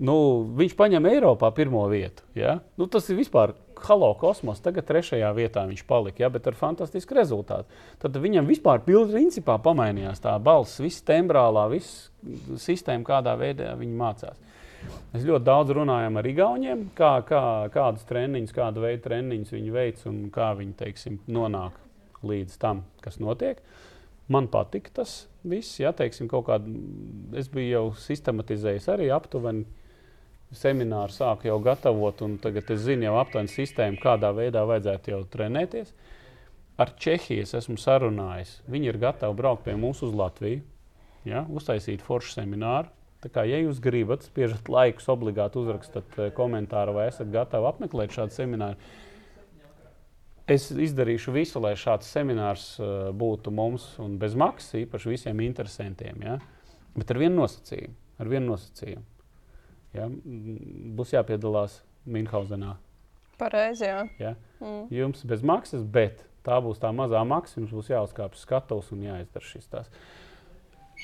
Nu, viņš paņem Eiropā pirmo vietu. Ja? Nu, tas ir vispār halo kosmos. Tagad trešajā vietā viņš palika, ja? bet ar fantastisku rezultātu. Tad viņam vispār principā pamainījās tā balss, viss tembrālā, viss sistēma, kādā veidā viņi mācās. Mēs ļoti daudz runājam ar Igauniem, kā, kā, kādus treniņus, kādu veidu treniņus viņi veic un kā viņi teiksim, nonāk līdz tam, kas notiek. Man patika tas viss. Ja, teiksim, kādu, es biju jau sistematizējis arī aptuveni semināru, sāku jau gatavot, un tagad es zinu jau aptuveni sistēmu, kādā veidā vajadzētu jau trenēties. Ar Čehiju es esmu sarunājis. Viņi ir gatavi braukt pie mums uz Latviju, ja, uztaisīt foršu semināru Tā kā, ja jūs gribat, spiežat laikus, obligāti uzrakstat eh, komentāru, vai esat gatavi apmeklēt šādu semināru. Es izdarīšu visu, lai šāds seminārs uh, būtu mums un bez maksas, īpaši visiem interesantiem. Ja? Bet ar vienu nosacījumu. Ar vienu nosacījumu. Ja? Būs jāpiedalās Minhausenā. Pareizi, jā. Ja? Mm. Jums bez maksas, bet tā būs tā mazā maksa. Jums būs jāuzkāpj uz skatuves un jāizdara šis tās. Uh,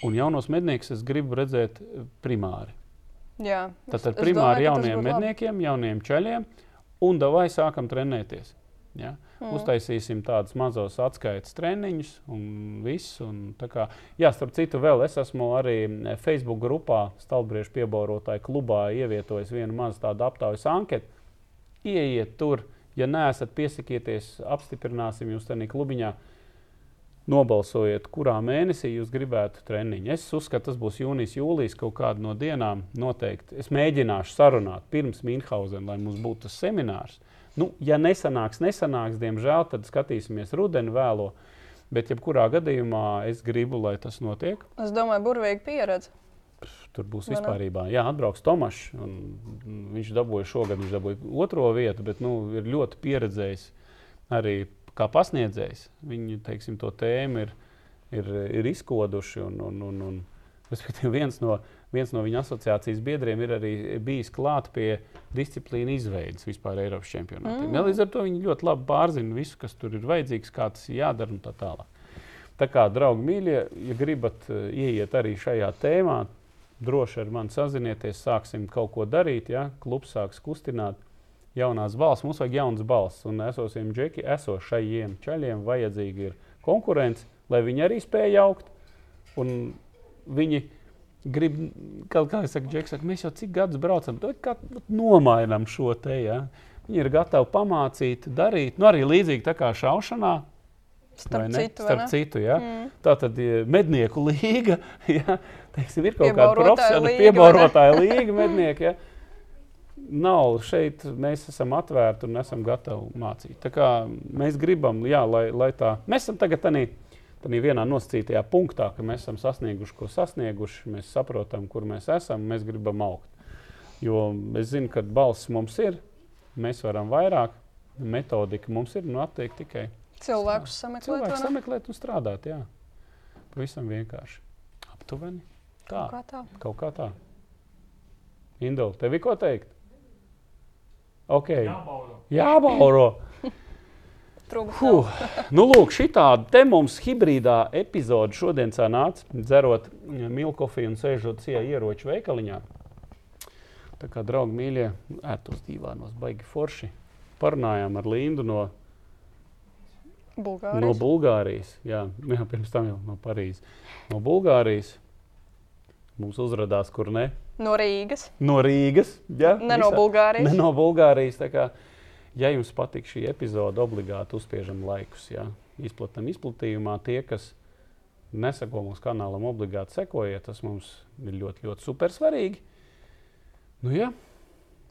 Un jaunos medniekus es gribu redzēt eh, primāri. Jā, Tad ar primāri domāju, jauniem medniekiem, labi. jauniem ceļiem, un vai sākam trenēties. Ja? Mm. Uztaisīsim tādus mazus atskaites treniņus, un viss. Un kā, jā, starp citu, vēl es esmu arī eh, Facebook grupā, Stalbriežu piebaurotāju klubā, ievietojis vienu mazu tādu aptaujas anketu. Ieiet tur, ja neesat piesakieties, apstiprināsim jūs tajā klubiņā. Nobalsojiet, kurā mēnesī jūs gribētu treniņu. Es uzskatu, tas būs jūnijas, jūlijas kaut kāda no dienām. Noteikti. Es mēģināšu sarunāt pirms Mīnhausen, lai mums būtu tas seminārs. Nu, ja nesanāks, nesanāks, diemžēl, tad skatīsimies rudeni vēlo. Bet, jebkurā gadījumā, es gribu, lai tas notiek. Es domāju, burvīgi pieredze. Tur būs vispārībā. Jā, atbrauks Tomašs. Viņš dabūja šogad, viņš dabūja otro vietu, bet nu, ir ļoti pieredzējis arī kā pasniedzējs. Viņi teiksim, to tēmu ir, ir, ir izkoduši. Un, un, un, un, viens, no, viens no viņa asociācijas biedriem ir arī bijis klāt pie disciplīnu izveides vispār Eiropas čempionātiem. Mm. Līdz ar to viņi ļoti labi pārzina visu, kas tur ir vajadzīgs, kā tas jādara un tā tālāk. Tā kā, draugi, mīļie, ja gribat uh, ieiet arī šajā tēmā, droši ar mani sazinieties, sāksim kaut ko darīt. Ja? Klubs sāks kustināt jaunās balss. Mums vajag jaunas balss, un esošiem džeki, esošajiem čaļiem vajadzīga ir konkurence, lai viņi arī spēj augt. Un viņi grib, kā, kā es saku, Džeks, saka, mēs jau cik gadus braucam, tad kā nomainām šo te. Ja? Viņi ir gatavi pamācīt, darīt, nu arī līdzīgi tā kā šaušanā. Starp citu, Starp citu ja? Mm. Tā tad mednieku līga, ja, teiksim, ir kaut kāda profesionāla piebaurotāja līga mednieki. Ja. Nav šeit, mēs esam atvērti un esam gatavi mācīt. Tā kā mēs gribam, jā, lai, lai tā, mēs esam tagad tādā tādā vienā nosacītajā punktā, ka mēs esam sasnieguši, ko sasnieguši, mēs saprotam, kur mēs esam, mēs gribam augt. Jo es zinu, ka balss mums ir, mēs varam vairāk, metodika mums ir, nu attiek tikai Cilvēkus sameklēt. cilvēku vai ne? sameklēt un strādāt. Jā. Pavisam vienkārši. Aptuveni tā. Kaut kā tā. Kaut kā tā. Indula, tev ir ko teikt? Ok. Jābauro. Jābauro. Huh. Nu, lūk, šī tāda mums hibrīdā epizode šodien sanāca, dzerot milkofiju un sēžot cijā ieroču veikaliņā. Tā kā draugi mīļie, ētos divānos, baigi forši. Parunājām ar Lindu no Bulgārijas. No Bulgārijas. Jā, jā, pirms tam jau no Parīzes. No Bulgārijas mums uzrādījās, kur ne. No Rīgas. No Rīgas. Jā, Ne no Bulgārijas. Ne no Bulgārijas. Ja jums patīk šī epizode, obligāti uzspiežam laikus. Jā. Izplatam izplatījumā. Tie, kas nesako mūsu kanālam, obligāti sekojiet. Tas mums ir ļoti, ļoti super svarīgi. Nu, jā,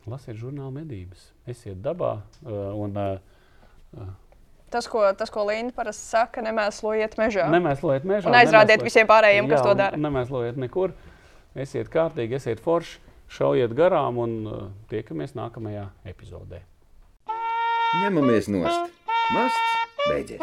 lasiet žurnāla medības, esiet dabā. Uh, un, uh, Tas, ko, tas, ko Linda parasti saka, nemēslojiet mežā. Nemēslojiet mežā. Un aizrādiet nemēslojiet- visiem pārējiem, kas Jā, to un dara. Nemēslojiet nekur. Esiet kārtīgi, esiet forši, šaujiet garām un uh, tiekamies nākamajā epizodē. Ņemamies nost. Masts beidzies.